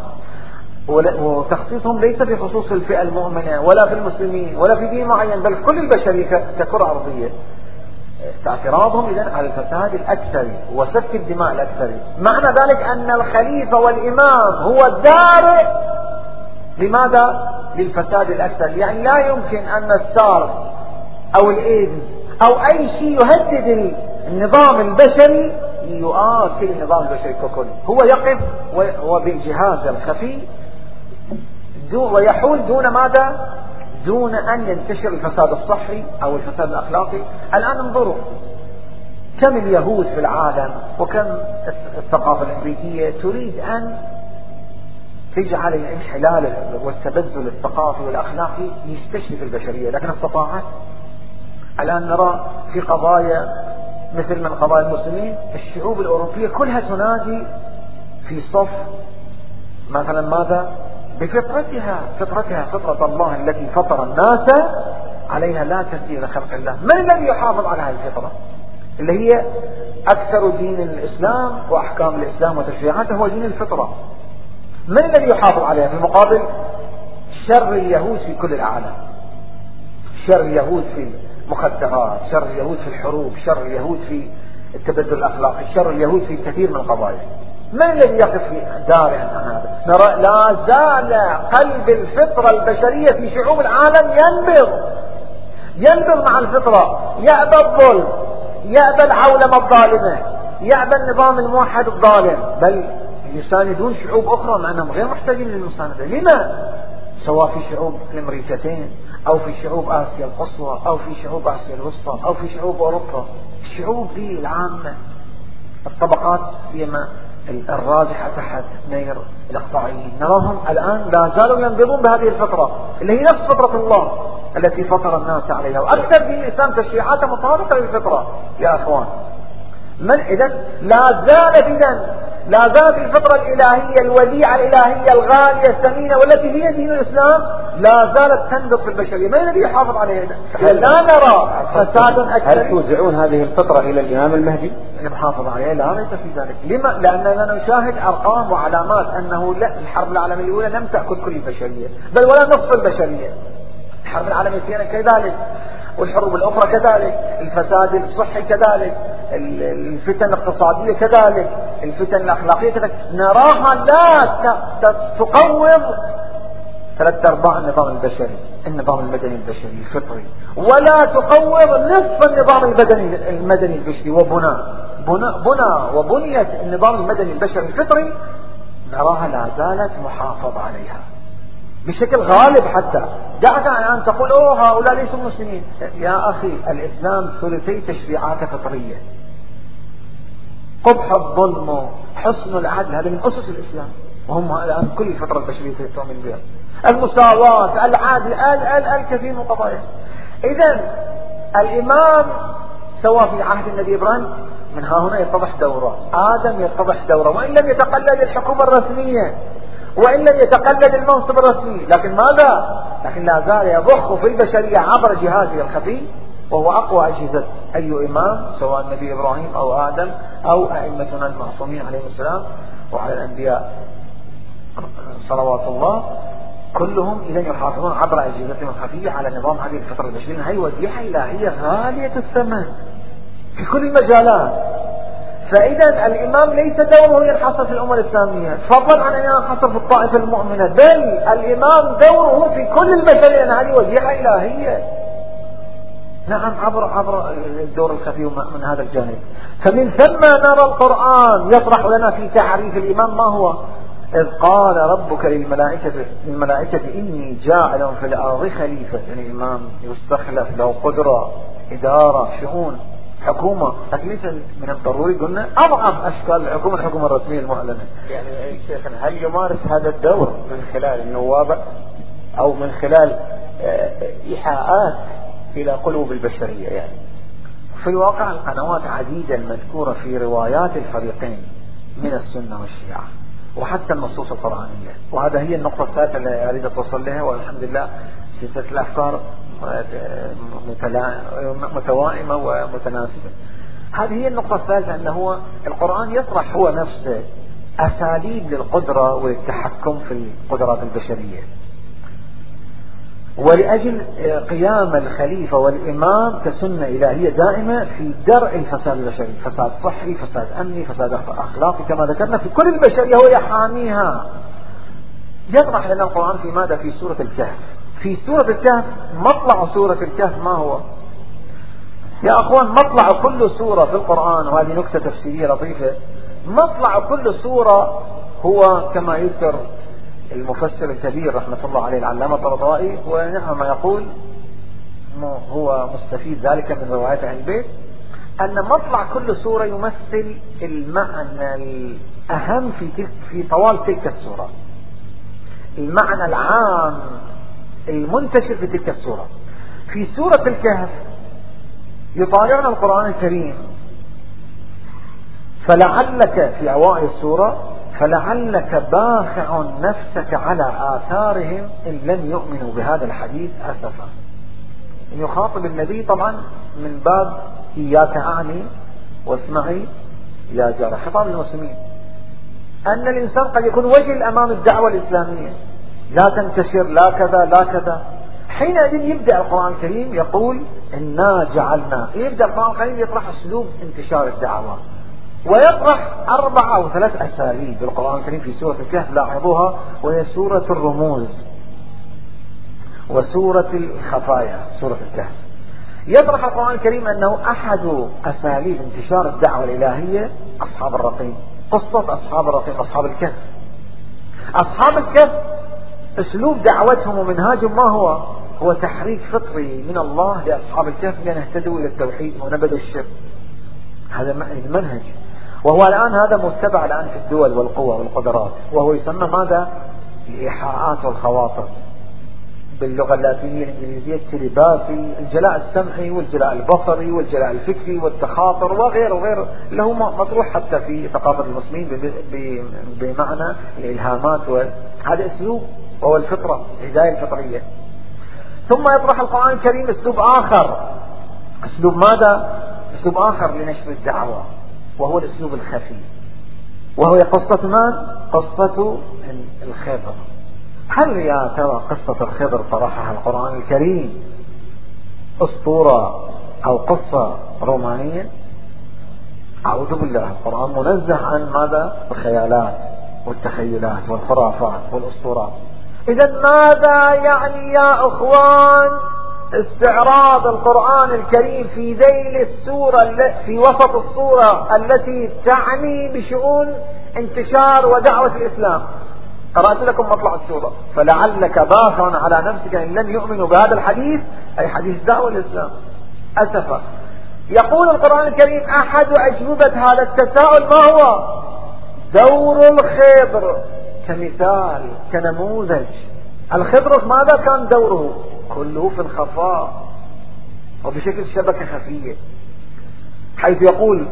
Speaker 1: وتخصيصهم ليس بخصوص الفئة المؤمنة ولا في المسلمين ولا في دين معين بل كل البشرية ككرة أرضية. اعتراضهم إذا على الفساد الأكثر وسفك الدماء الأكثر. معنى ذلك أن الخليفة والإمام هو الدارئ لماذا؟ للفساد الأكثر. يعني لا يمكن أن السارس أو الإيدز أو أي شيء يهدد النظام البشري يؤكل النظام البشري ككل. هو يقف وبالجهاز الخفي ويحول دون ماذا؟ دون أن ينتشر الفساد الصحي أو الفساد الأخلاقي. الآن انظروا كم اليهود في العالم وكم الثقافة الأمريكية تريد أن تجعل الانحلال والتبذل الثقافي والأخلاقي يستشرف البشرية لكن استطاعت. الآن نرى في قضايا مثل من قضايا المسلمين الشعوب الأوروبية كلها تنادي في صف مثلا ماذا؟ بفطرتها فطرتها فطرة الله التي فطر الناس عليها لا تبديل خلق الله. من الذي يحافظ على هذه الفطرة؟ اللي هي أكثر دين الإسلام وأحكام الإسلام وتشريعاته هو دين الفطرة. من الذي يحافظ عليها؟ في مقابل شر اليهود في كل العالم. شر اليهود في المخدرات شر اليهود في الحروب شر اليهود في التبدل الأخلاقي شر اليهود في كثير من القضايا من الذي يقف في دار هذا نرى لا زال قلب الفطرة البشرية في شعوب العالم ينبض. ينبض مع الفطرة. يأبى الظلم. يأبى العولمة الظالمة. يأبى النظام الموحد الظالم. بل يساندون شعوب أخرى مع أنهم غير محتاجين للمساندة لما؟ سواء في شعوب الأمريكتين أو في شعوب آسيا القصوى أو في شعوب آسيا الوسطى أو في شعوب أوروبا. الشعوب دي العامة. الطبقات سيما الراجحة تحت نير الإقطاعيين. نراهم الآن لا زالوا ينبضون بهذه الفطرة اللي هي نفس فطرة الله التي فطر الناس عليها. وأكثر دين الإسلام تشريعاته مطابقة للفطرة. يا أخوان من إذا لا زالت إذا لا زالت الفطرة الإلهية الوديعة الإلهية الغالية الثمينة والتي هي دين الإسلام لا زالت تنبض في البشرية. من الذي يحافظ عليها؟ لا نرى. فساد أكثر.
Speaker 2: هل توزعون هذه الفطرة إلى الإمام المهدي؟
Speaker 1: المحافظ عليها لا ريب في ذلك. لما؟ لأننا نشاهد أرقام وعلامات أنه لا الحرب العالمية الأولى لم تأكل كل البشرية بل ولا نصف البشرية. الحرب العالمية الثانية كذلك والحروب الأخرى كذلك الفساد الصحي كذلك الفتن الاقتصادية كذلك الفتن الأخلاقية كذلك. نراها لا تقوض ثلاث أرباع النظام البشري النظام المدني البشري الفطري ولا تقوض نصف النظام المدني المدني البشري وبناء بناء بنى وبنيت النظام المدني البشري الفطري نراها لا زالت محافظ عليها. بشكل غالب حتى. دعك الآن تقول أوه هؤلاء ليسوا مسلمين. يا أخي الإسلام ثلثي تشريعات فطرية. قبح الظلم حسن العدل هذا من أسس الإسلام. وهم الآن كل الفترة البشرية تؤمن بها. المساواة العدل ال ال الكثير من القضايا. إذا الإمام سواء في عهد النبي إبراهيم من ها هنا يتضح دوره. آدم يتضح دوره وإن لم يتقلد الحكومة الرسمية. وإن لم يتقلد المنصب الرسمي. لكن ماذا؟ لكن لا زال يضخ في البشرية عبر جهازه الخفي وهو أقوى أجهزة أي إمام سواء النبي إبراهيم أو آدم أو أئمتنا المعصومين عليهم السلام وعلى الأنبياء. صلوات الله. كلهم إذا يحافظون عبر أجهزتهم الخفية على نظام هذه الفترة البشرية هي وزيحة إلهية غالية الثمن في كل المجالات. فإذا الإمام ليس دوره ينحصر في الأمة الإسلامية. فضلا عن أن ينحصر في الطائفة المؤمنة. بل الإمام دوره في كل البشرية أن هذه وزيحة إلهية. نعم عبر عبر الدور الخفي من هذا الجانب. فمن ثم نرى القرآن يطرح لنا في تعريف الإمام ما هو؟ إذ قال ربك للملائكة, للملائكة إني جاعل في الأرض خليفة. يعني إمام يستخلف له قدرة إدارة شؤون. حكومة ليس من الضروري قلنا أضعف أشكال الحكومة الحكومة الرسمية المعلنة.
Speaker 2: يعني شيخنا هل يمارس هذا الدور من خلال النوابة أو من خلال آه، إيحاءات إلى قلوب البشرية يعني؟
Speaker 1: في الواقع القنوات عديدة المذكورة في روايات الفريقين من السنة والشيعة وحتى النصوص القرآنية. وهذا هي النقطة الثالثة اللي أريد أتوصل لها والحمد لله سلسلة الأفكار متوائمة ومتناسبة. هذه هي النقطة الثالثة أنه هو القرآن يطرح هو نفسه أساليب للقدرة والتحكم في القدرات البشرية. ولأجل قيام الخليفة والإمام كسنة إلهية دائمة في درء الفساد البشري فساد صحي فساد أمني فساد أخلاقي كما ذكرنا في كل البشرية هو يحاميها. يطرح لنا القرآن في ماذا؟ في سورة الكهف. في سورة الكهف مطلع سورة الكهف ما هو؟ يا أخوان مطلع كل سورة في القرآن وهذه نكتة تفسيرية لطيفة. مطلع كل سورة هو كما يذكر المفسر الكبير رحمة الله عليه العلامة الطرطائي ونعم ما يقول هو مستفيد ذلك من رواية عن البيت أن مطلع كل سورة يمثل المعنى الأهم في تلك في طوال تلك السورة. المعنى العام المنتشر في تلك السورة في سورة الكهف يطالعنا القرآن الكريم. فلعلك في أوائل السورة فلعلك باخع نفسك على آثارهم إن لم يؤمنوا بهذا الحديث أسفا. يخاطب النبي طبعا من باب إياك أعني واسمعي يا جارة. خطاب للمسلمين أن الإنسان قد يكون وجل أمام الدعوة الإسلامية. لا تنتشر لا كذا لا كذا. حينئذ يبدأ القرآن الكريم يقول إنا جعلنا يبدأ القرآن الكريم يطرح أسلوب انتشار الدعوات ويطرح أربع أو ثلاث أساليب بالقرآن الكريم في سورة الكهف لاحظوها وهي سورة الرموز وسورة الخفايا سورة الكهف. يطرح القرآن الكريم أنه أحد أساليب انتشار الدعوة الإلهية أصحاب الرقيم. قصة أصحاب الرقيم أصحاب الكهف. أصحاب الكهف أسلوب دعوتهم ومنهاجهم ما هو؟ هو تحريك فطري من الله لأصحاب الكهف لأن اهتدوا إلى التوحيد ونبذوا الشرك. هذا المنهج وهو الآن هذا متبع الآن في الدول والقوى والقدرات. وهو يسمى ماذا؟ الإيحاءات والخواطر. باللغة اللاتينية الإنجليزية التليباثي الجلاء السمعي والجلاء البصري والجلاء الفكري والتخاطر وغيره وغيره. هو مطروح حتى في ثقافة المسلمين بمعنى الإلهامات هذا أسلوب وهو الفطرة الهداية الفطرية. ثم يطرح القرآن الكريم أسلوب آخر. أسلوب ماذا؟ أسلوب آخر لنشر الدعوة وهو الأسلوب الخفي. وهو قصة من؟ قصة الخضر. هل يا ترى قصة الخضر طرحها القرآن الكريم أسطورة أو قصة رومانية؟ أعوذ بالله القرآن منزه عن ماذا؟ الخيالات والتخيلات والخرافات والأسطورات. إذا ماذا يعني يا أخوان استعراض القرآن الكريم في ذيل السورة في وسط الصورة التي تعني بشؤون انتشار ودعوة الإسلام؟ قرأت لكم مطلع السورة. فلعلك باخر على نفسك إن لم يؤمنوا بهذا الحديث أي حديث دعوة الإسلام. أسفا يقول القرآن الكريم أحد أجوبة هذا التساؤل ما هو؟ دور الخضر كمثال كنموذج. الخضر ماذا كان دوره؟ كله في الخفاء. وبشكل شبكة خفية. حيث يقول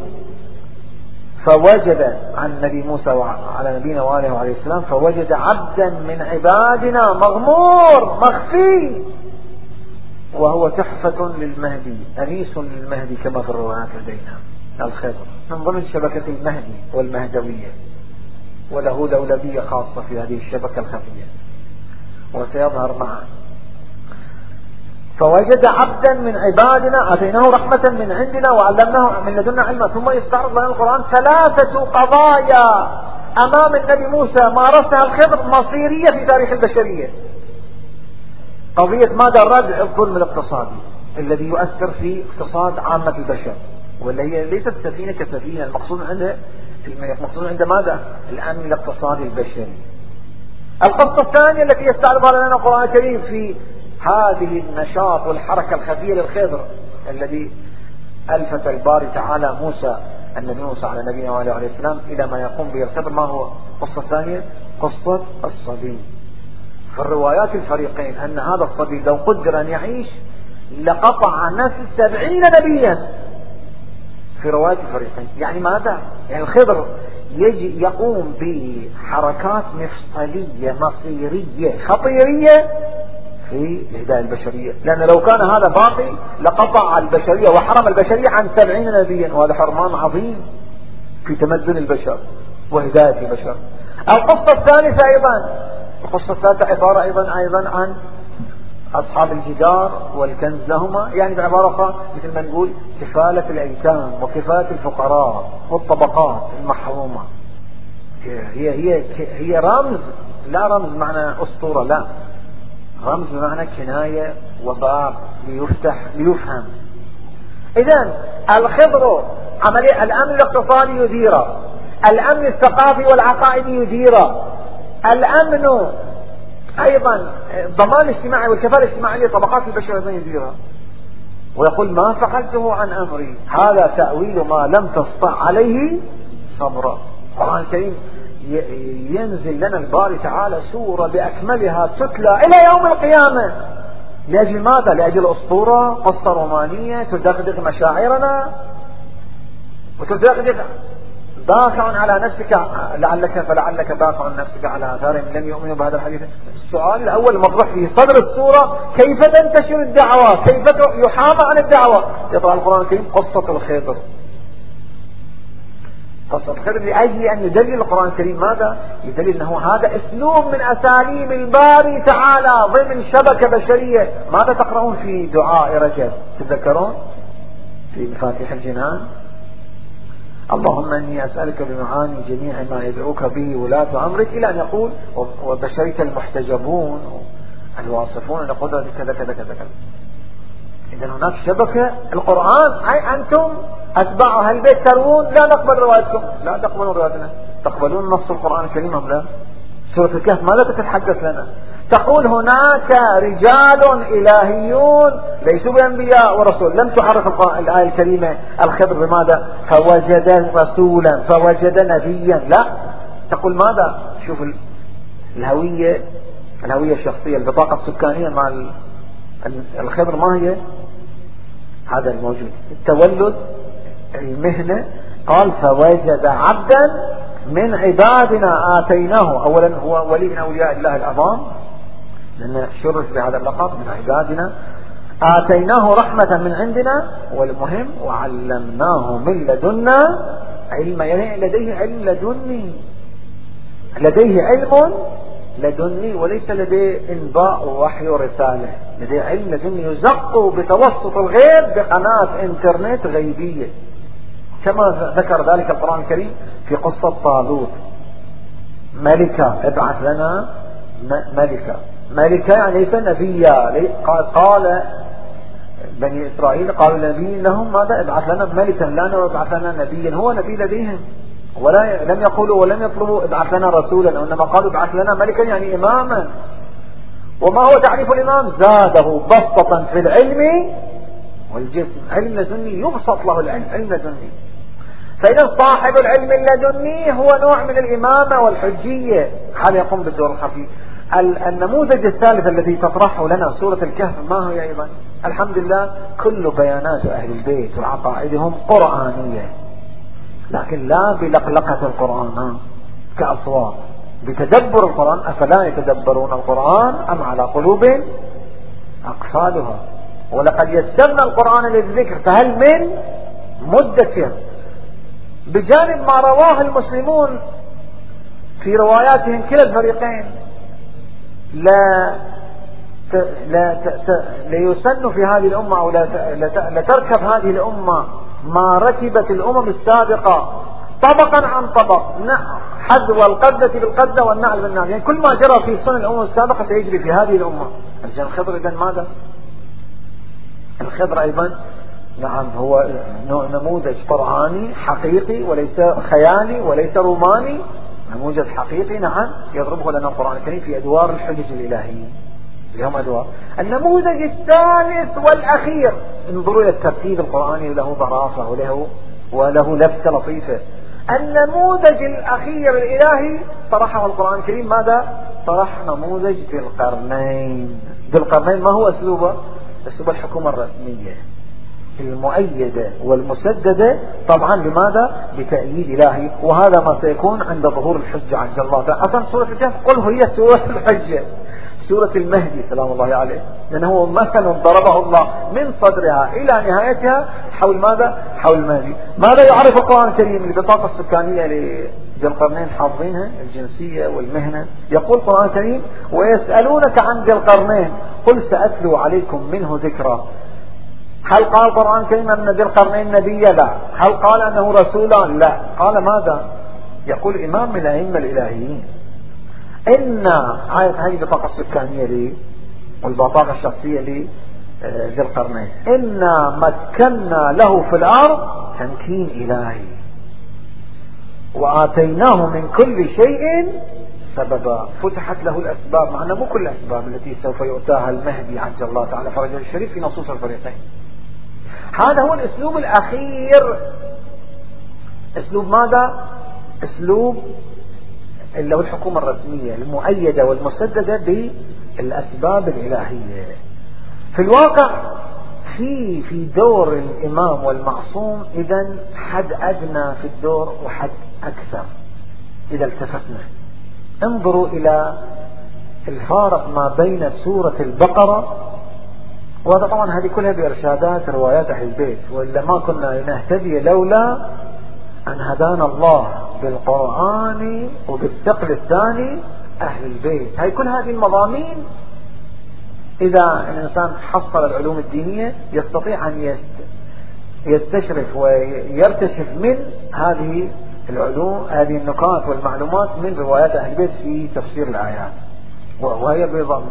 Speaker 1: فوجد عن نبي موسى وعلى نبينا وآله وعليه السلام فوجد عبدا من عبادنا مغمور مخفي. وهو تحفة للمهدي أنيس للمهدي كما في الروايات لدينا الخضر من ضمن شبكة المهدي والمهدوية. وله دولبية خاصة في هذه الشبكة الخفية. وسيظهر معه فوجد عبدا من عبادنا آتيناه رحمة من عندنا وعلمناه من لدنا علما. ثم يستعرض لنا القرآن ثلاثة قضايا أمام النبي موسى. مارسها الخضر مصيرية في تاريخ البشرية. قضية ماذا؟ ردع الظلم الاقتصادي الذي يؤثر في اقتصاد عامة البشر. ولا هي ليست سفينة كسفينة المقصود عندها المقصود عند ماذا؟ الأمن الاقتصادي البشري. القصة الثانية التي يستعرضها لنا القرآن الكريم في هذه النشاط والحركة الخفية للخضر الذي ألفت الباري تعالى موسى النبي موسى على نبينا وعليه عليه السلام إلى ما يقوم به الخضر. ما هو قصة ثانية قصة الصبي. في الروايات الفريقين أن هذا الصبي لو قدر أن يعيش لقطع نسل سبعين نبيا. في روايات الفريقين. يعني ماذا؟ يعني الخضر يجي يقوم بحركات مفصلية مصيرية خطيرية في الهداية البشرية. لأن لو كان هذا باقي لقطع البشرية وحرم البشرية عن سبعين نبيا وهذا حرمان عظيم في تمدن البشر وهداية البشر. القصة الثالثة أيضا القصة الثالثة عبارة أيضا أيضا عن أصحاب الجدار والكنز لهما. يعني بعبارة أخرى مثل ما نقول كفالة الأيتام وكفالة الفقراء والطبقات المحرومة. هي هي هي رمز لا رمز معنى أسطورة لا. رمز بمعنى كناية وباب ليفتح ليفهم. إذا الخضر عملية الأمن الاقتصادي يديره الأمن الثقافي والعقائدي يديره الأمن أيضا الضمان الاجتماعي والكفالة الاجتماعية طبقات البشر أيضا يديرها ويقول ما فعلته عن أمري. هذا تأويل ما لم تستطع عليه صبرا. القرآن الكريم ينزل لنا الباري تعالى سورة بأكملها تتلى إلى يوم القيامة. لأجل ماذا؟ لأجل أسطورة قصة رومانية تدغدغ مشاعرنا وتدغدغ باخع على نفسك لعلك فلعلك باخع نفسك على آثارهم لم يؤمنوا بهذا الحديث. السؤال الأول مطروح في صدر السورة كيف تنتشر الدعوة؟ كيف يحامى عن الدعوة؟ يطلع القرآن الكريم قصة الخضر. قصة الخضر لأجل أن يدلل القرآن الكريم ماذا؟ يدلل أنه هذا أسلوب من أساليب الباري تعالى ضمن شبكة بشرية. ماذا تقرؤون في دعاء رجب؟ تتذكرون؟ في مفاتيح الجنان؟ اللهم إني أسألك بمعاني جميع ما يدعوك به ولاة أمرك إلى أن يقول وبشرك المحتجبون الواصفون لقدرة كذا كذا كذا كذا. اذا هناك شبكة القرآن. اي أنتم أتباع أهل البيت تروون. لا نقبل روايتكم. لا تقبلون روايتنا. تقبلون نص القرآن الكريم أم لا؟ سورة الكهف ماذا تتحدث لنا. تقول هناك رجال إلهيون ليسوا بأنبياء ورسول. لم تعرف الآية الكريمة الخضر بماذا؟ فوجد رسولا فوجد نبيا. لا. تقول ماذا؟ شوف الهوية الهوية الشخصية البطاقة السكانية مع الخضر ما هي؟ هذا الموجود. التولد المهنة. قال فوجد عبدا من عبادنا آتيناه. أولا هو ولي من أولياء الله الأعظام لأن شرف بهذا اللقب من عبادنا آتيناه رحمة من عندنا والمهم وعلمناه من لدنا علم يعني لديه علم لدني. لديه علم لدني وليس لديه إنباء ووحي ورسالة. لديه علم لدني يزق بتوسط الغيب بقناة إنترنت غيبية. كما ذكر ذلك القرآن الكريم في قصة طالوت. ملكة ابعث لنا ملكة. ملكا ليس نبيا. قال بني إسرائيل قالوا نبي لهم ماذا؟ ابعث لنا ملكا لا وابعث لنا نبيا. هو نبي لديهم. ولا لم يقولوا ولم يطلبوا ابعث لنا رسولا وإنما قالوا ابعث لنا ملكا يعني إماما. وما هو تعريف الإمام؟ زاده بسطة في العلم والجسم. علم لدني يبسط له العلم علم لدني فإذا صاحب العلم اللدني هو نوع من الإمامة والحجية. هذا يقوم بالدور الخفي. النموذج الثالث الذي تطرحه لنا سورة الكهف ما هي أيضا الحمد لله كل بيانات أهل البيت وعقائدهم قرآنية لكن لا بلقلقة القرآن كأصوات. بتدبر القرآن أفلا يتدبرون القرآن أم على قلوب أقفالها؟ ولقد يسرنا القرآن للذكر فهل من مدكر؟ بجانب ما رواه المسلمون في رواياتهم كلا الفريقين. لا لا ليسن في هذه الأمة أو لتركب هذه الأمة ما ركبت الأمم السابقة طبقا عن طبق. حذو القذة بالقذة والنعل. بالنعل يعني كل ما جرى في سنن الأمم السابقة سيجري في هذه الأمة. الخضر إذا ماذا؟ الخضر أيضا نعم هو نموذج قرآني حقيقي وليس خيالي وليس روماني. نموذج حقيقي نعم يضربه لنا القرآن الكريم في أدوار الحجج الإلهية اليوم أدوار. النموذج الثالث والأخير. انظروا إلى الترتيب القرآني له ظرافة وله وله لفتة لطيفة. النموذج الأخير الإلهي طرحه القرآن الكريم ماذا؟ طرح نموذج ذي القرنين. ذي القرنين ما هو أسلوبه؟ أسلوب الحكومة الرسمية. المؤيدة والمسددة طبعا بماذا بتأييد إلهي. وهذا ما سيكون عند ظهور الحجة عند الله تعالى. أصلا سورة الكهف قل هي سورة الحجة. سورة المهدي سلام الله عليه. لأنه مثل ضربه الله من صدرها إلى نهايتها حول ماذا؟ حول المهدي. ماذا يعرف القرآن الكريم؟ البطاقة السكانية لذي القرنين حافظينها الجنسية والمهنة. يقول القرآن الكريم ويسألونك عن ذي القرنين قل سأتلو عليكم منه ذكرى هل قال القرآن الكريم أن ذي القرنين نبيا لا هل قال أنه رسولا لا. قال ماذا؟ يقول إمام من الأئمة الإلهيين. إن هذه البطاقة السكانية لي والبطاقة الشخصية لي آه، ذي القرنين. إنا مكنا له في الأرض تمكين إلهي. وآتيناه من كل شيء سببا. فتحت له الأسباب. مع مو كل الأسباب التي سوف يؤتاها المهدي عجل الله تعالى فرجه الشريف في نصوص الفريقين. هذا هو الأسلوب الأخير. أسلوب ماذا؟ أسلوب اللي هو الحكومة الرسمية المؤيدة والمسددة بالأسباب الإلهية. في الواقع في في دور الإمام والمعصوم إذا حد أدنى في الدور وحد أكثر. إذا التفتنا. انظروا إلى الفارق ما بين سورة البقرة وهذا طبعا هذه كلها بإرشادات روايات أهل البيت وإلا ما كنا لنهتدي لولا أن هدانا الله بالقرآن وبالثقل الثاني أهل البيت. هاي كل هذه المضامين إذا الإنسان حصل العلوم الدينية يستطيع أن يستشرف ويرتشف من هذه العلوم هذه النقاط والمعلومات من روايات أهل البيت في تفسير الآيات. وهي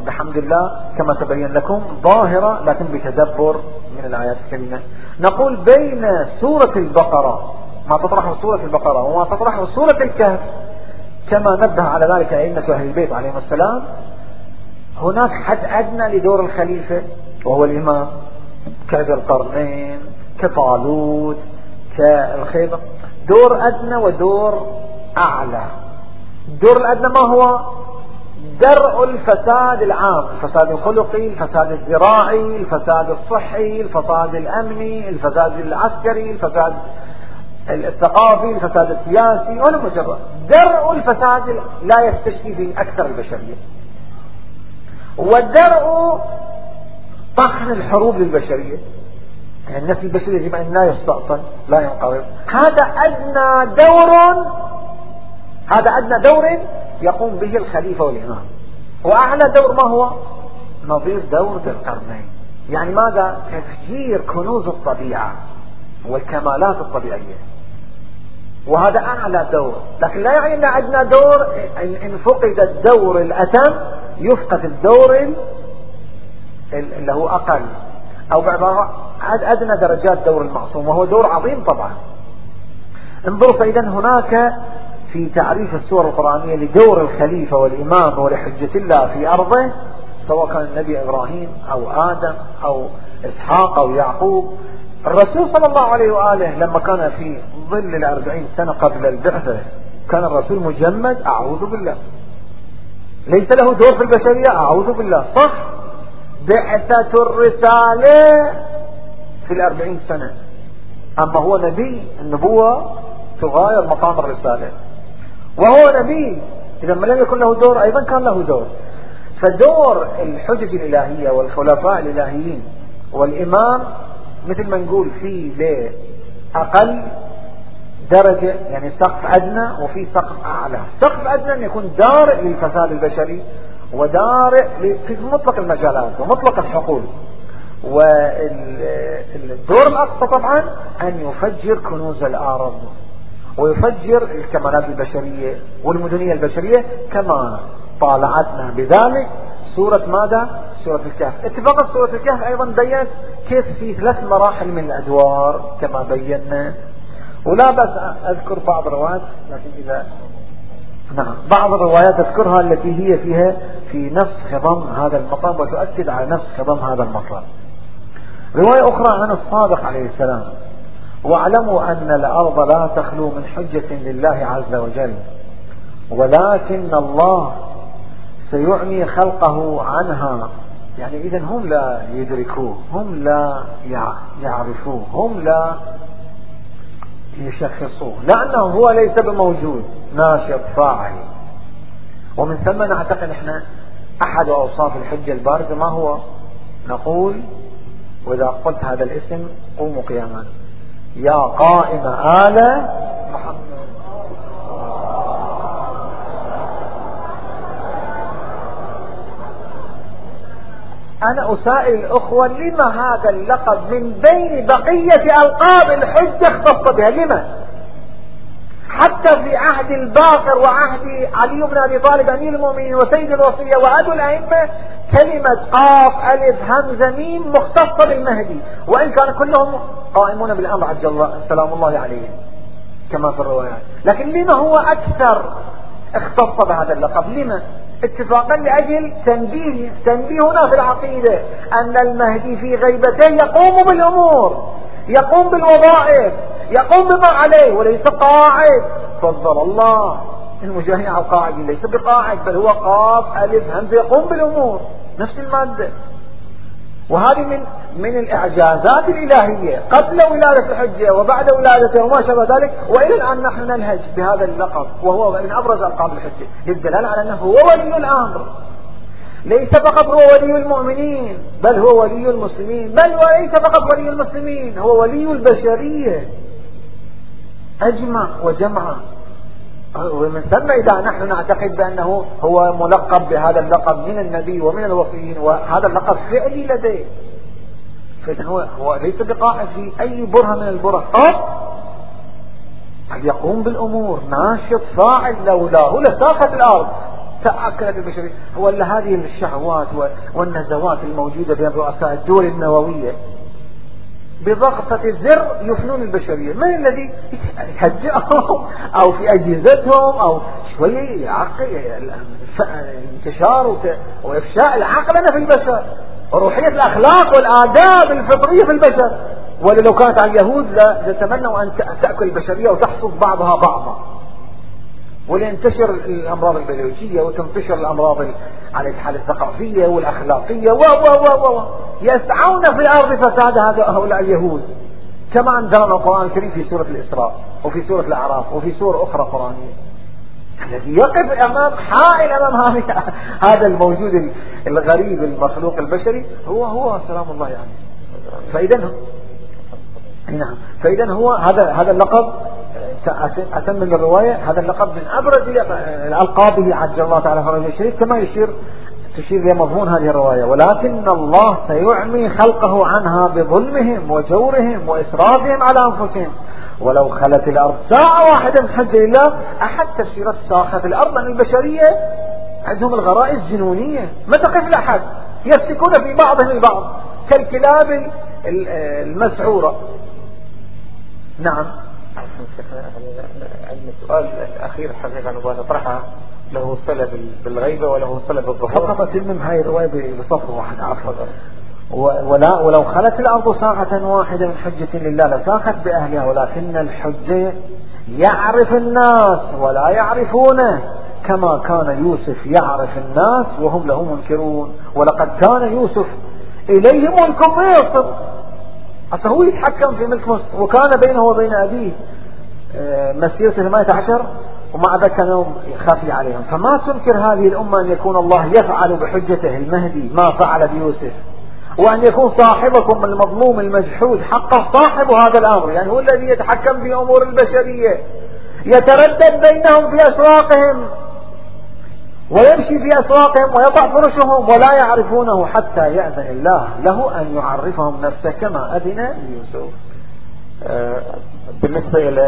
Speaker 1: بحمد الله كما تبين لكم ظاهرة لكن بتدبر من الآيات الكريمة. نقول بين سورة البقرة. ما تطرحه سورة البقرة وما تطرحه سورة الكهف. كما نبه على ذلك أئمة أهل البيت عليهم السلام. هناك حد أدنى لدور الخليفة وهو الإمام كذا القرنين كطالوت كالخيبة دور أدنى ودور أعلى. الدور الأدنى ما هو؟ درء الفساد العام الفساد الخلقي الفساد الزراعي الفساد الصحي الفساد الأمني الفساد العسكري الفساد الثقافي الفساد السياسي ولا مجرد. درء الفساد لا يستشفي به أكثر البشرية. والدرء طحن الحروب للبشرية. يعني النفس البشرية يجب أن لا يستأصل لا ينقرض. هذا أدنى دور هذا أدنى دور يقوم به الخليفة والإمام. وأعلى دور ما هو؟ نظير دور ذي القرنين. يعني ماذا؟ تفجير كنوز الطبيعة والكمالات الطبيعية. وهذا أعلى دور. لكن لا يعني أن عندنا دور إن فقد الدور الأتم يفقد الدور اللي هو أقل. أو بعبارة أدنى درجات دور المعصوم. وهو دور عظيم طبعا. انظروا فإذا هناك في تعريف السور القرآنية لدور الخليفة والإمام ولحجة الله في أرضه سواء كان النبي إبراهيم أو آدم أو إسحاق أو يعقوب الرسول صلى الله عليه وآله لما كان في ظل الأربعين سنة قبل البعثة كان الرسول مجمد أعوذ بالله. ليس له دور في البشرية أعوذ بالله. صح؟ بعثة الرسالة في الأربعين سنة. أما هو نبي النبوة تغاير مقام الرسالة. وهو نبي. إذا ما لم يكن له دور أيضا كان له دور. فدور الحجج الإلهية والخلفاء الإلهيين والإمام مثل ما نقول في أقل درجة يعني سقف أدنى وفي سقف أعلى. سقف أدنى أن يكون دارئ للفساد البشري ودارئ في مطلق المجالات ومطلق الحقول. والدور الأقصى طبعا أن يفجر كنوز الأرض ويفجر الكمالات البشرية والمدنية البشرية كما طالعتنا بذلك. سورة ماذا؟ سورة الكهف. اتفاقا سورة الكهف أيضا بينت كيف في ثلاث مراحل من الأدوار كما بينا ولا بس أذكر بعض الروايات لكن إذا نعم بعض الروايات أذكرها التي هي فيها في نفس خضم هذا المقام وتؤكد على نفس خضم هذا المطلب. رواية أخرى عن الصادق عليه السلام. واعلموا أن الأرض لا تخلو من حجة لله عز وجل ولكن الله سيعمي خلقه عنها. يعني إذا هم لا يدركوه هم لا يعرفوه هم لا يشخصوه لأنه هو ليس بموجود ناشط فاعل. ومن ثم نعتقد إحنا أحد أوصاف الحجة البارزة ما هو؟ نقول وإذا قلت هذا الاسم قوموا قياما. يا قائم آل محمد. أنا أسائل الأخوة لما هذا اللقب من بين بقية ألقاب الحجة اختص بها؟ لما؟ حتى في عهد الباقر وعهد علي بن أبي طالب أمير المؤمنين وسيد الوصية وأبو الأئمة كلمة قاف ألف همزة ميم مختصة بالمهدي. وإن كان كلهم قائمون بالأمر عجل الله سلام الله عليهم كما في الروايات لكن لما هو أكثر اختص بهذا اللقب؟ لما؟ اتفاقا لأجل تنبيه تنبيهنا في العقيدة أن المهدي في غيبته يقوم بالأمور يقوم بالوظائف. يقوم بما عليه وليس قاعد. فضل الله. المجاهد على القاعد ليس بقاعد بل هو قاف ألف همزة يقوم بالأمور. نفس المادة. وهذه من من الإعجازات الإلهية. قبل ولادة الحجة وبعد ولادته وما شابه ذلك وإلى الآن نحن ننهج بهذا اللقب. وهو من أبرز ألقاب الحجة. للدلالة على أنه هو ولي الأمر. ليس فقط هو ولي المؤمنين بل هو ولي المسلمين. بل وليس فقط ولي المسلمين هو ولي البشرية. أجمع وجمع. ومن ثم إذا نحن نعتقد بأنه هو ملقب بهذا اللقب من النبي ومن الوصيين وهذا اللقب فعلي لديه. فإذا هو, هو ليس بقائم في أي برهة من البرهة. قد يقوم بالأمور. ناشط فاعل. لولاه لساقت الأرض. تأكلت البشرية ولا هذه الشهوات والنزوات الموجودة بين رؤساء الدول النووية. بضغطة الزر يفنون البشرية. من الذي يهجئهم أو في أجهزتهم أو شوية يعقل انتشار وإفشاء العقلنة في البشر. وروحية الأخلاق والآداب الفطرية في البشر. ولا لو كانت على اليهود لتمنوا أن تأكل البشرية وتحصد بعضها بعضا. ولينتشر الأمراض البيولوجية وتنتشر الأمراض على الحالة الثقافية والأخلاقية و و و و يسعون في الأرض فساد هؤلاء اليهود. كما أنزلنا القرآن الكريم في سورة الإسراء وفي سورة الأعراف وفي سورة أخرى قرآنية. الذي يقف أمام حائل أمام هذا الموجود الغريب المخلوق البشري هو هو سلام الله يعني فإذا نعم. فإذا هو هذا هذا اللقب أتم من الرواية هذا اللقب من أبرز ألقابه عز الله تعالى فرجه الشريف كما يشير تشير إلى مضمون هذه الرواية. ولكن الله سيعمي خلقه عنها بظلمهم وجورهم وإسرافهم على أنفسهم. ولو خلت الأرض ساعة واحدة من حج الله أحد تفسيرات ساخة الأرض أن البشرية؟ عندهم الغرائز جنونية ما تقف لأحد يفتكون في بعضهم البعض كالكلاب المسعورة. نعم.
Speaker 2: السؤال الأخير حقيقة نبغى نطرحه له صلة بالغيبة وله صلة بالظهور
Speaker 1: فقط تلمم هاي الرواية بصفر واحد. عفوا. ولا ولو خلت الأرض ساعة واحدة من حجة لله لساخت بأهلها ولكن الحجة يعرف الناس ولا يعرفونه كما كان يوسف يعرف الناس وهم له منكرون. ولقد كان يوسف إليه ملك مصر أصلا هو يتحكم في ملك مصر. وكان بينه وبين أبيه آه، مسيرة 18 ومع ذلك كان خافي عليهم. فما تنكر هذه الأمة أن يكون الله يفعل بحجته المهدي ما فعل بيوسف وأن يكون صاحبكم المظلوم المجحود حقه صاحب هذا الأمر. يعني هو الذي يتحكم في أمور البشرية يتردد بينهم في أسواقهم. ويمشي في أسواقهم ويضع فرشهم ولا يعرفونه حتى يأذن الله. له أن يعرفهم نفسه كما أذن ليوسف
Speaker 2: آه، بالنسبة إلى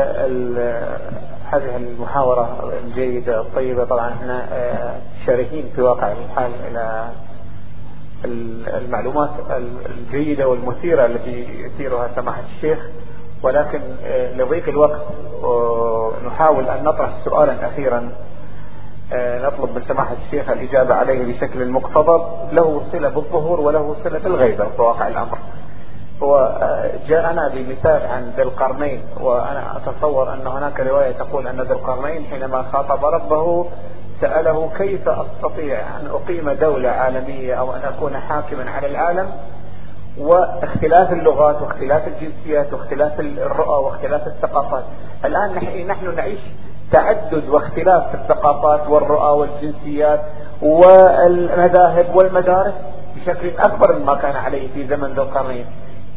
Speaker 2: هذه المحاورة الجيدة الطيبة طبعا إحنا آه، شاركين في واقع الحال إلى المعلومات الجيدة والمثيرة التي يثيرها سماحة الشيخ. ولكن آه، لضيق الوقت نحاول أن نطرح سؤالا أخيرا. نطلب من سماحة الشيخ الإجابة عليه بشكل مقتضب. له صلة بالظهور وله صلة بالغيبة في واقع الأمر. هو آه، بمثال عن ذي القرنين وأنا أتصور أن هناك رواية تقول أن ذي القرنين حينما خاطب ربه سأله كيف أستطيع أن أقيم دولة عالمية أو أن أكون حاكما على العالم؟ واختلاف اللغات واختلاف الجنسيات واختلاف الرؤى واختلاف الثقافات. الآن نحن نعيش تعدد واختلاف في الثقافات والرؤى والجنسيات والمذاهب والمدارس بشكل أكبر مما كان عليه في زمن ذو القرنين.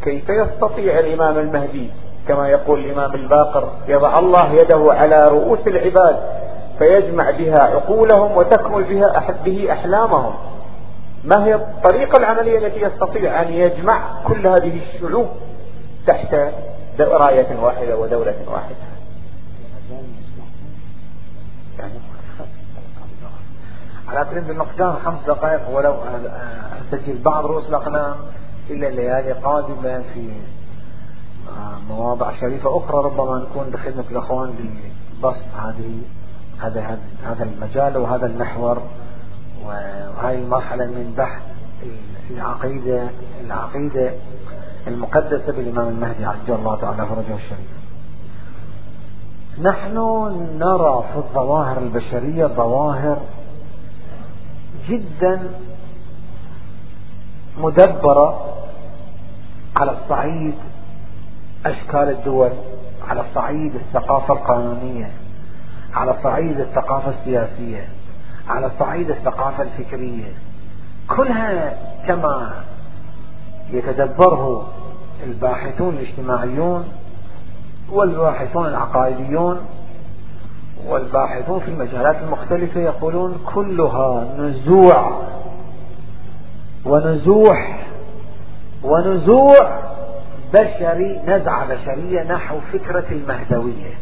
Speaker 2: كيف يستطيع الإمام المهدي؟ كما يقول الإمام الباقر يضع الله يده على رؤوس العباد فيجمع بها عقولهم وتكمل بها به أحلامهم. ما هي الطريقة العملية التي يستطيع أن يجمع كل هذه الشعوب تحت رأية واحدة ودولة واحدة؟
Speaker 1: يعني على ترند بالمقدار خمس دقائق ولو أسجل بعض رؤوس الأقلام إلا الليالي قادمة في آه، مواضع شريفة أخرى. ربما نكون بخدمة الأخوان ببسط. هذه هذا هذا المجال وهذا المحور. وهذه المرحلة من بحث العقيدة العقيدة المقدسة بالإمام المهدي عز الله تعالى فرجه الشريف. نحن نرى في الظواهر البشرية ظواهر جدا مدبرة على الصعيد أشكال الدول على صعيد الثقافة القانونية على صعيد الثقافة السياسية على صعيد الثقافة الفكرية. كلها كما يتدبره الباحثون الاجتماعيون والباحثون العقائديون والباحثون في المجالات المختلفة يقولون كلها نزوع ونزوح ونزوع بشري نزعة بشرية نحو فكرة المهدوية.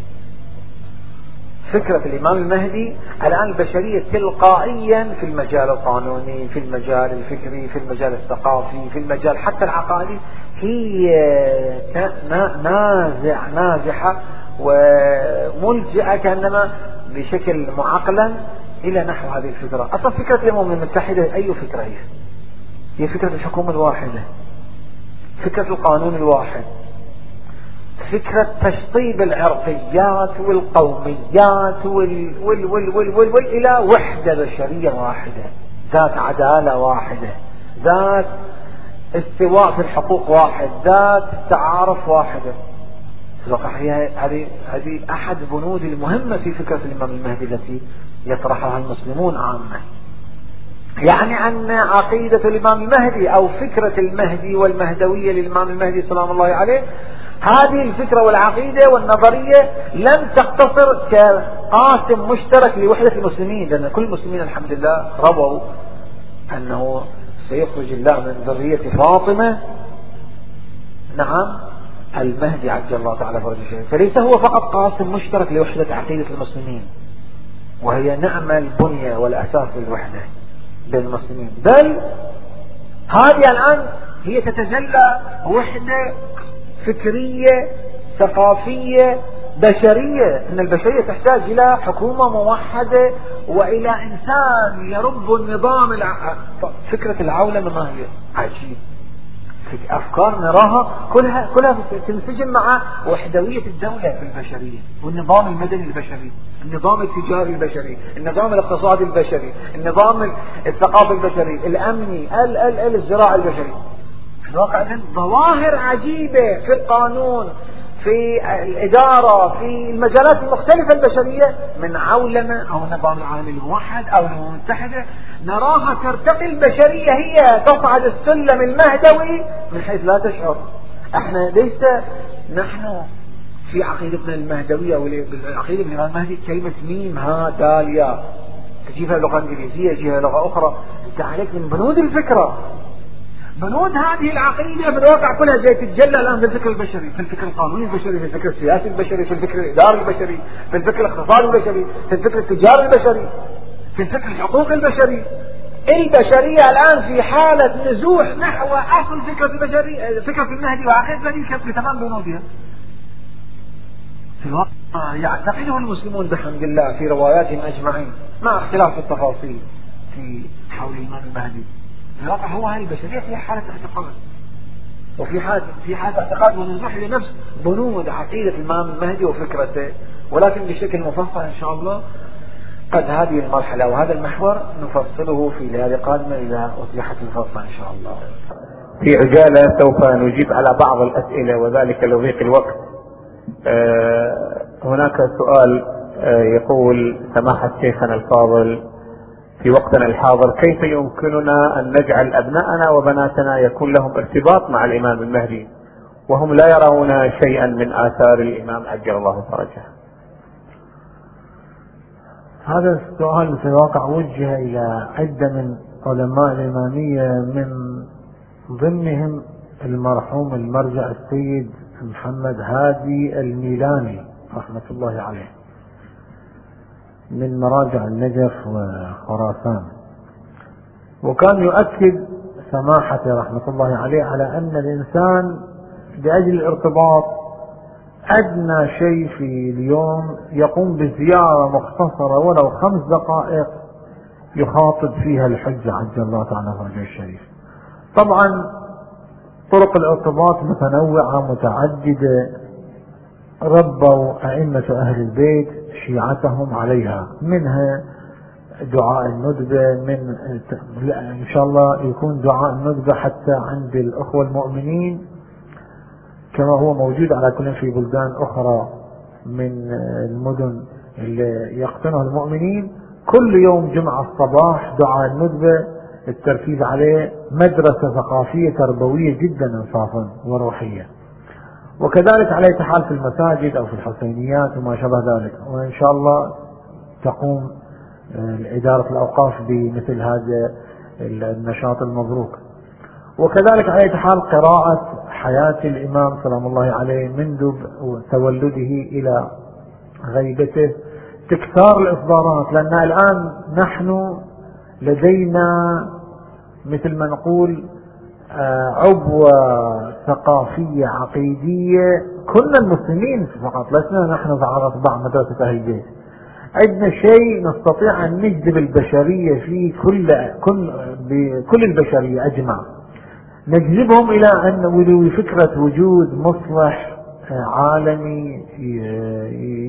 Speaker 1: فكرة الإمام المهدي الآن البشرية تلقائيا في المجال القانوني في المجال الفكري في المجال الثقافي في المجال حتى العقائدي هي نازع نازحة وملجئة كأنما بشكل معقلا إلى نحو هذه الفكرة. أصلا فكرة الأمم المتحدة أي فكرة هي؟ هي فكرة الحكومة الواحدة فكرة القانون الواحد فكرة تشطيب العرقيات والقوميات وال وال وال وال وال وال إلى وحدة بشرية واحدة ذات عدالة واحدة ذات استواء في الحقوق واحد ذات تعارف واحدة هذه هذه أحد بنود المهمة في فكرة الإمام المهدي التي يطرحها المسلمون عامة. يعني أن عقيدة الإمام المهدي أو فكرة المهدي والمهدوية للإمام المهدي سلام الله عليه هذه الفكرة والعقيدة والنظرية لم تقتصر كقاسم مشترك لوحدة المسلمين لأن كل المسلمين الحمد لله رووا أنه سيخرج الله من ذرية فاطمة. نعم المهدي عجل الله تعالى فرج الشريف فليس هو فقط قاسم مشترك لوحدة عقيدة المسلمين وهي نعم البنية والأساس للوحدة بين المسلمين بل هذه الآن هي تتجلى وحدة فكرية ثقافية بشرية إن البشرية تحتاج إلى حكومة موحدة وإلى إنسان يرب النظام الع... فكرة العولمة ما هي؟ عجيب. أفكار نراها كلها كلها تنسجم مع وحدوية الدولة في البشرية والنظام المدني البشري النظام التجاري البشري النظام الاقتصادي البشري النظام الثقافي البشري الأمني ال ال ال الزراعي البشري. في الواقع ظواهر عجيبة في القانون. في الإدارة في المجالات المختلفة البشرية من عولمة أو النظام العالمي الموحد أو الأمم المتحدة نراها ترتقي البشرية هي تصعد السلم المهدوي من حيث لا تشعر. إحنا ليس نحن في عقيدتنا المهدوية والعقيدة من المهدي كلمة ميم ها داليا. تجيبها لغة إنجليزية تجيبها لغة أخرى. أنت عليك من بنود الفكرة. بنود هذه العقيدة بالواقع كلها جاي تتجلى الآن في الفكر البشري في الفكر القانوني البشري في الفكر السياسي البشري في الفكر الإداري البشري في الفكر الاقتصادي البشري في الفكر التجاري البشري في الفكر الحقوقي البشري. البشرية الآن في حالة نزوح نحو أصل فكرة البشرية فكرة المهدي وعقيدة المهدي بتمام بنودها في الواقع يعتقده المسلمون بحمد الله في رواياتهم أجمعين مع اختلاف التفاصيل في حول المهدي. الواقع هو هذه البشرية في حالة اعتقاد. وفي حالة في حالة اعتقاد ونزوح لنفس بنود عقيدة الإمام المهدي وفكرته ولكن بشكل مفصل إن شاء الله قد هذه المرحلة وهذا المحور نفصله في ليالي قادمة إذا أتيحت الفرصة إن شاء الله.
Speaker 2: في عجالة سوف نجيب على بعض الأسئلة وذلك لضيق الوقت. آه، هناك سؤال آه، يقول سماحة شيخنا الفاضل في وقتنا الحاضر كيف يمكننا أن نجعل أبناءنا وبناتنا يكون لهم ارتباط مع الإمام المهدي؟ وهم لا يرون شيئا من آثار الإمام عجل الله فرجه.
Speaker 3: هذا السؤال في الواقع وجه إلى عدة من علماء الإمامية من ضمنهم المرحوم المرجع السيد محمد هادي الميلاني رحمة الله عليه. من مراجع النجف وخراسان. وكان يؤكد سماحته رحمة الله عليه على أن الإنسان لأجل الارتباط أدنى شيء في اليوم يقوم بزيارة مختصرة ولو خمس دقائق يخاطب فيها الحج عجل الله تعالى فرجه الشريف. طبعا طرق الارتباط متنوعة متعددة. ربوا أئمة أهل البيت شيعتهم عليها. منها دعاء الندبة من إن شاء الله يكون دعاء الندبة حتى عند الأخوة المؤمنين. كما هو موجود على كل في بلدان أخرى من المدن اللي يقطنها المؤمنين. كل يوم جمعة الصباح دعاء الندبة التركيز عليه مدرسة ثقافية تربوية جدا انصافا وروحية.
Speaker 1: وكذلك على حال في المساجد أو في الحسينيات وما شابه ذلك. وإن شاء الله تقوم آه، إدارة الأوقاف بمثل هذا النشاط المبروك. وكذلك على حال قراءة حياة الإمام سلام الله عليه منذ تولده إلى غيبته. تكثار الإصدارات لأن الآن نحن لدينا مثل ما نقول آه، عبوة ثقافية عقيدية. كنا المسلمين فقط لسنا نحن على أطباع مدرسة أهل البيت. عندنا شيء نستطيع أن نجذب البشرية فيه كل كل بكل البشرية أجمع. نجذبهم إلى أن فكرة وجود مصلح عالمي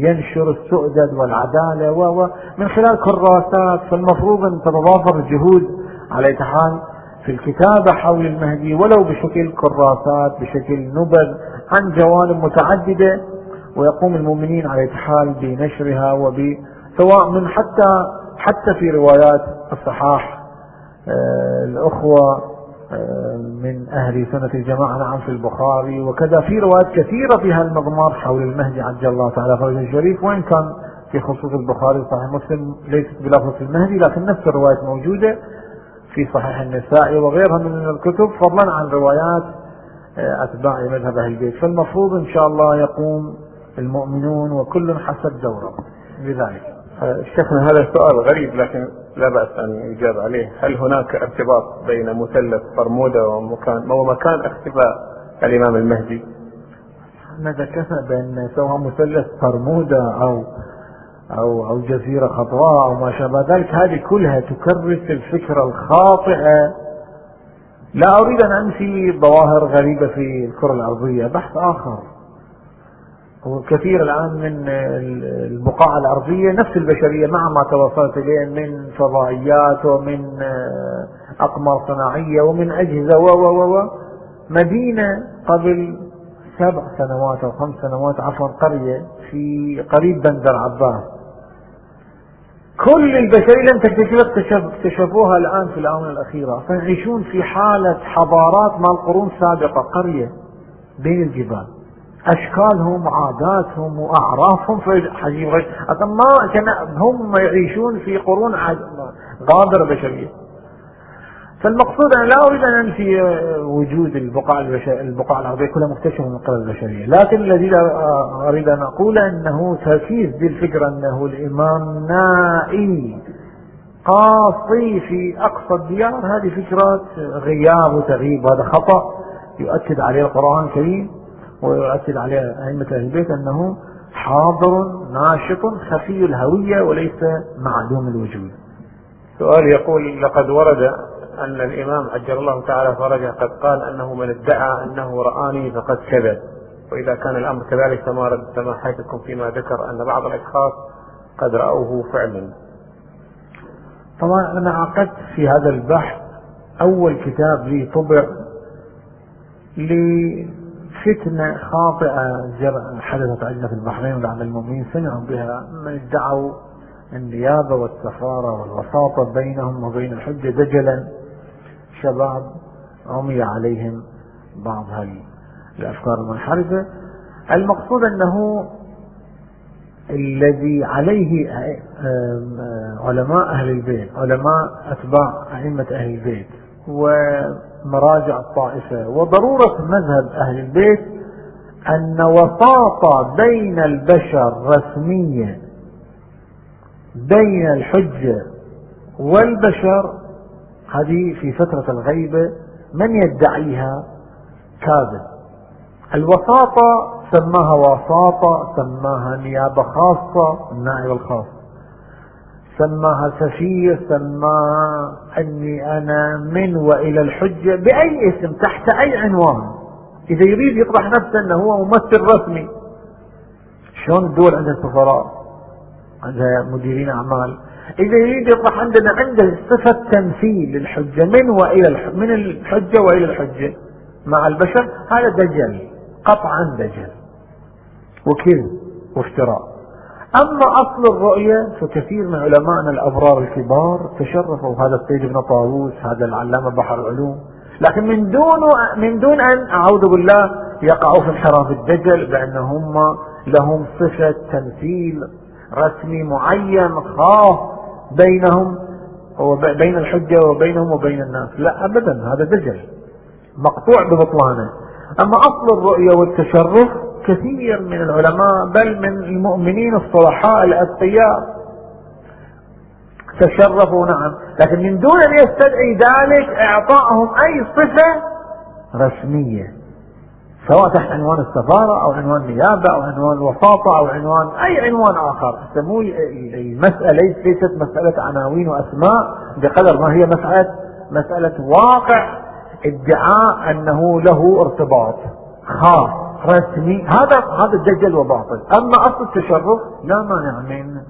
Speaker 1: ينشر السؤدد والعدالة ومن خلال كراسات. فالمفروض أن تتضافر الجهود على حال في الكتابة حول المهدي ولو بشكل كراسات بشكل نبذ عن جوانب متعددة ويقوم المؤمنين على حال بنشرها وب سواء من حتى حتى في روايات الصحاح. آه، الأخوة آه، من أهل سنة الجماعة نعم في البخاري وكذا. في روايات كثيرة في هالمضمار حول المهدي عجل الله تعالى فرجه الشريف وإن كان في خصوص البخاري وصحيح مسلم ليست بلفظ المهدي لكن نفس الروايات موجودة. في صحيح النساء وغيرها من الكتب فضلا عن روايات آه، أتباع مذهب أهل البيت. فالمفروض إن شاء الله يقوم المؤمنون وكل حسب دوره بذلك.
Speaker 2: شيخنا هذا سؤال غريب لكن لا بأس أن يجاب عليه. هل هناك ارتباط بين مثلث برمودا ومكان ومكان اختفاء الإمام المهدي؟
Speaker 1: إحنا ذكرنا بأن سواء مثلث برمودا أو أو أو جزيرة خضراء أو ما شابه ذلك. هذه كلها تكرس الفكرة الخاطئة لا أريد أن أنفي ظواهر غريبة في الكرة الأرضية. بحث آخر. وكثير الآن من البقاع الأرضية نفس البشرية مع ما توصلت إليه من فضائيات ومن آه، أقمار صناعية ومن أجهزة و و و. مدينة قبل سبع سنوات أو خمس سنوات عفوا قرية في قريب بندر عباس. كل البشرية لم تكتشف اكتشفوها الآن في الآونة الأخيرة. فيعيشون في حالة حضارات مال قرون سابقة قرية بين الجبال. أشكالهم وعاداتهم وأعرافهم. غير ما كان هم يعيشون في قرون غابرة بشرية. فالمقصود أنا لا أريد أن أنفي وجود البقاع البقاع العربية كلها مكتشفة من قبل البشرية. لكن الذي أريد أن أقول أنه تركيز بالفكرة أنه الإمام نائي قاصي في أقصى الديار. هذه فكرة غياب وتغييب هذا خطأ يؤكد عليه القرآن الكريم ويؤكد عليه أئمة أهل البيت أنه حاضر ناشط خفي الهوية وليس معدوم الوجود.
Speaker 2: سؤال يقول لقد ورد أن الإمام عجل الله تعالى فرجه قد قال أنه من ادعى أنه رآني فقد كذب. وإذا كان الأمر كذلك فما رد سماحتكم فيما ذكر أن بعض الأشخاص قد رأوه فعلا.
Speaker 1: طبعا أنا عقدت في هذا البحث أول كتاب لي طبع فتنة خاطئة حدثت عندنا في البحرين ولعل المؤمنين سمعوا بها. من ادعوا النيابة والسفارة والوساطة بينهم وبين الحجة دجلا. شباب عمي عليهم بعض الأفكار المنحرفة. المقصود أنه الذي عليه علماء أهل البيت علماء أتباع أئمة أهل البيت ومراجع الطائفة وضرورة مذهب أهل البيت أن وساطة بين البشر رسمية بين الحجة والبشر هذه في فترة الغيبة من يدعيها؟ كاذب. الوساطة سماها وساطة سماها نيابة خاصة النائب الخاص. سماها سفير سماها أني أنا من وإلى الحجة بأي اسم تحت أي عنوان. إذا يريد يطرح نفسه إنه هو ممثل رسمي شلون الدول عندها سفراء عندها مديرين أعمال؟ إذا يريد يطرح عندنا عنده صفة تمثيل للحجة من والى الحجة من الحجة وإلى الحجة؟ مع البشر؟ هذا دجل قطعا دجل وكذب وافتراء. أما أصل الرؤية فكثير من علمائنا الأبرار الكبار تشرفوا هذا السيد ابن طاووس هذا العلامة بحر العلوم. لكن من دون من دون أن أعوذ بالله يقعوا في انحراف الدجل بأن هم لهم صفة تمثيل رسمي معين خاص بينهم وبين الحجة وبينهم وبين الناس. لا أبدا هذا دجل مقطوع ببطلانه. أما أصل الرؤية والتشرف كثير من العلماء بل من المؤمنين الصلحاء الأتقياء. تشرفوا نعم. لكن من دون أن يستدعي ذلك إعطائهم أي صفة رسمية. سواء تحت عنوان السفارة أو عنوان نيابة أو عنوان وساطة أو عنوان أي عنوان آخر. سموه المسألة ليست مسألة عناوين وأسماء بقدر ما هي مسألة مسألة واقع ادعاء أنه له ارتباط. خاص رسمي. هذا هذا الدجل وباطل. أما أصل التشرف لا مانع منه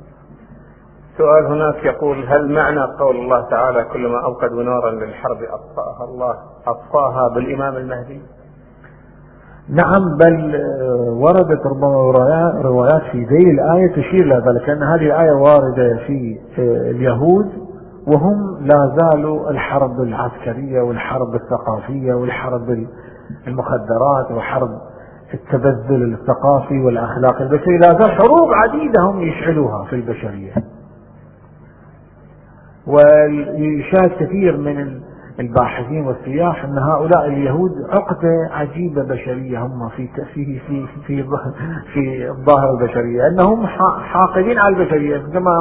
Speaker 2: سؤال هناك يقول هل معنى قول الله تعالى كلما أوقدوا نارا للحرب أطفأها الله أطفأها بالإمام المهدي؟
Speaker 1: نعم بل آه، وردت ربما روايات في ذي الآية تشير إلى ذلك أن هذه الآية واردة في آه، اليهود وهم لا زالوا الحرب العسكرية والحرب الثقافية والحرب المخدرات وحرب التبذل الثقافي والأخلاق البشري لا زال حروب عديدة هم يشعلوها في البشرية. ويشاهد كثير من الباحثين والسياح أن هؤلاء اليهود عقدة عجيبة بشرية هم في في في في في الظاهرة البشرية أنهم حاقدين على البشرية كما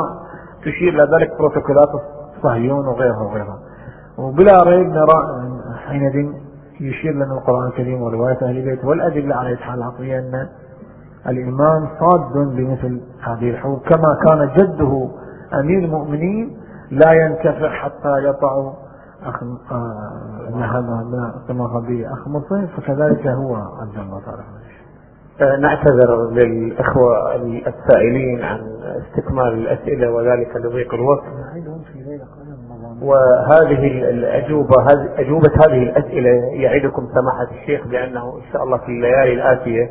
Speaker 1: تشير إلى ذلك بروتوكولات الصهيون وغيرها وغيرها. وبلا ريب نرى حينئذ يشير لنا القرآن الكريم ورواية أهل البيت والأدلة على إتحال العقلية أن الإمام صاد بمثل هذه الحروب. كما كان جده أمير المؤمنين لا ينتفع حتى يطع أخ كما به أخ مصيف فكذلك هو عز الله
Speaker 2: أه، نعتذر للإخوة السائلين عن استكمال الأسئلة وذلك لضيق الوقت. وهذه الأجوبة أجوبة هذه الأسئلة يعدكم سماحة الشيخ بأنه إن شاء الله في الليالي الآتية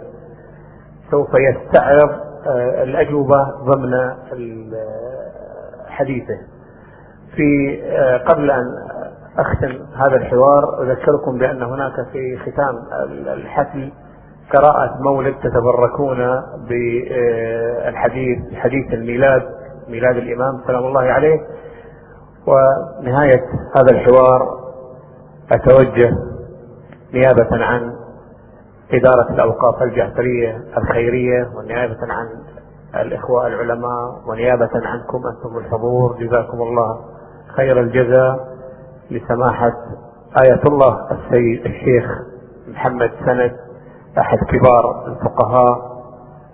Speaker 2: سوف يستعرض أه، الأجوبة ضمن حديثه. في قبل أن أختم هذا الحوار. أذكركم بأن هناك في ختام الحفل قراءة مولد تتبركون بالحديث حديث الميلاد ميلاد الإمام سلام الله عليه. ونهاية هذا الحوار أتوجه نيابة عن إدارة الأوقاف الجعفرية الخيرية ونيابة عن الإخوة العلماء ونيابة عنكم أنتم الحضور. جزاكم الله خير الجزاء. لسماحة آية الله السيد الشيخ محمد سند أحد كبار الفقهاء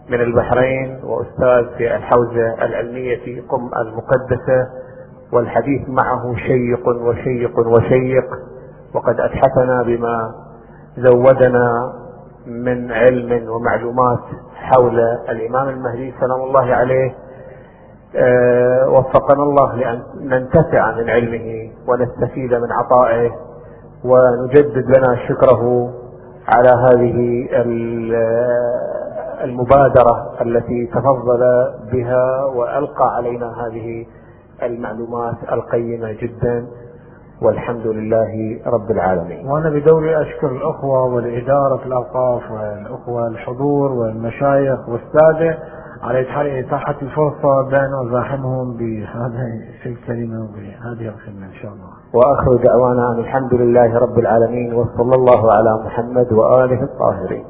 Speaker 2: من البحرين وأستاذ في الحوزة العلمية في قم المقدسة والحديث معه شيق وشيق وشيق وقد أتحفنا بما زودنا من علم ومعلومات حول الإمام المهدي سلام الله عليه وفقنا الله لأن ننتفع من علمه ونستفيد من عطائه ونجدد لنا شكره على هذه المبادرة التي تفضل بها وألقى علينا هذه المعلومات القيمة جدا. والحمد لله رب العالمين.
Speaker 1: وأنا بدوري أشكر الأخوة والإدارة الأوقاف والأخوة الحضور والمشايخ والسادة على إتاحة الفرصة بأن أزاحمهم بهذه الكلمة وبهذه الخدمة إن شاء الله.
Speaker 2: وآخر دعوانا أن الحمد لله رب العالمين وصلى الله على محمد وآله الطاهرين.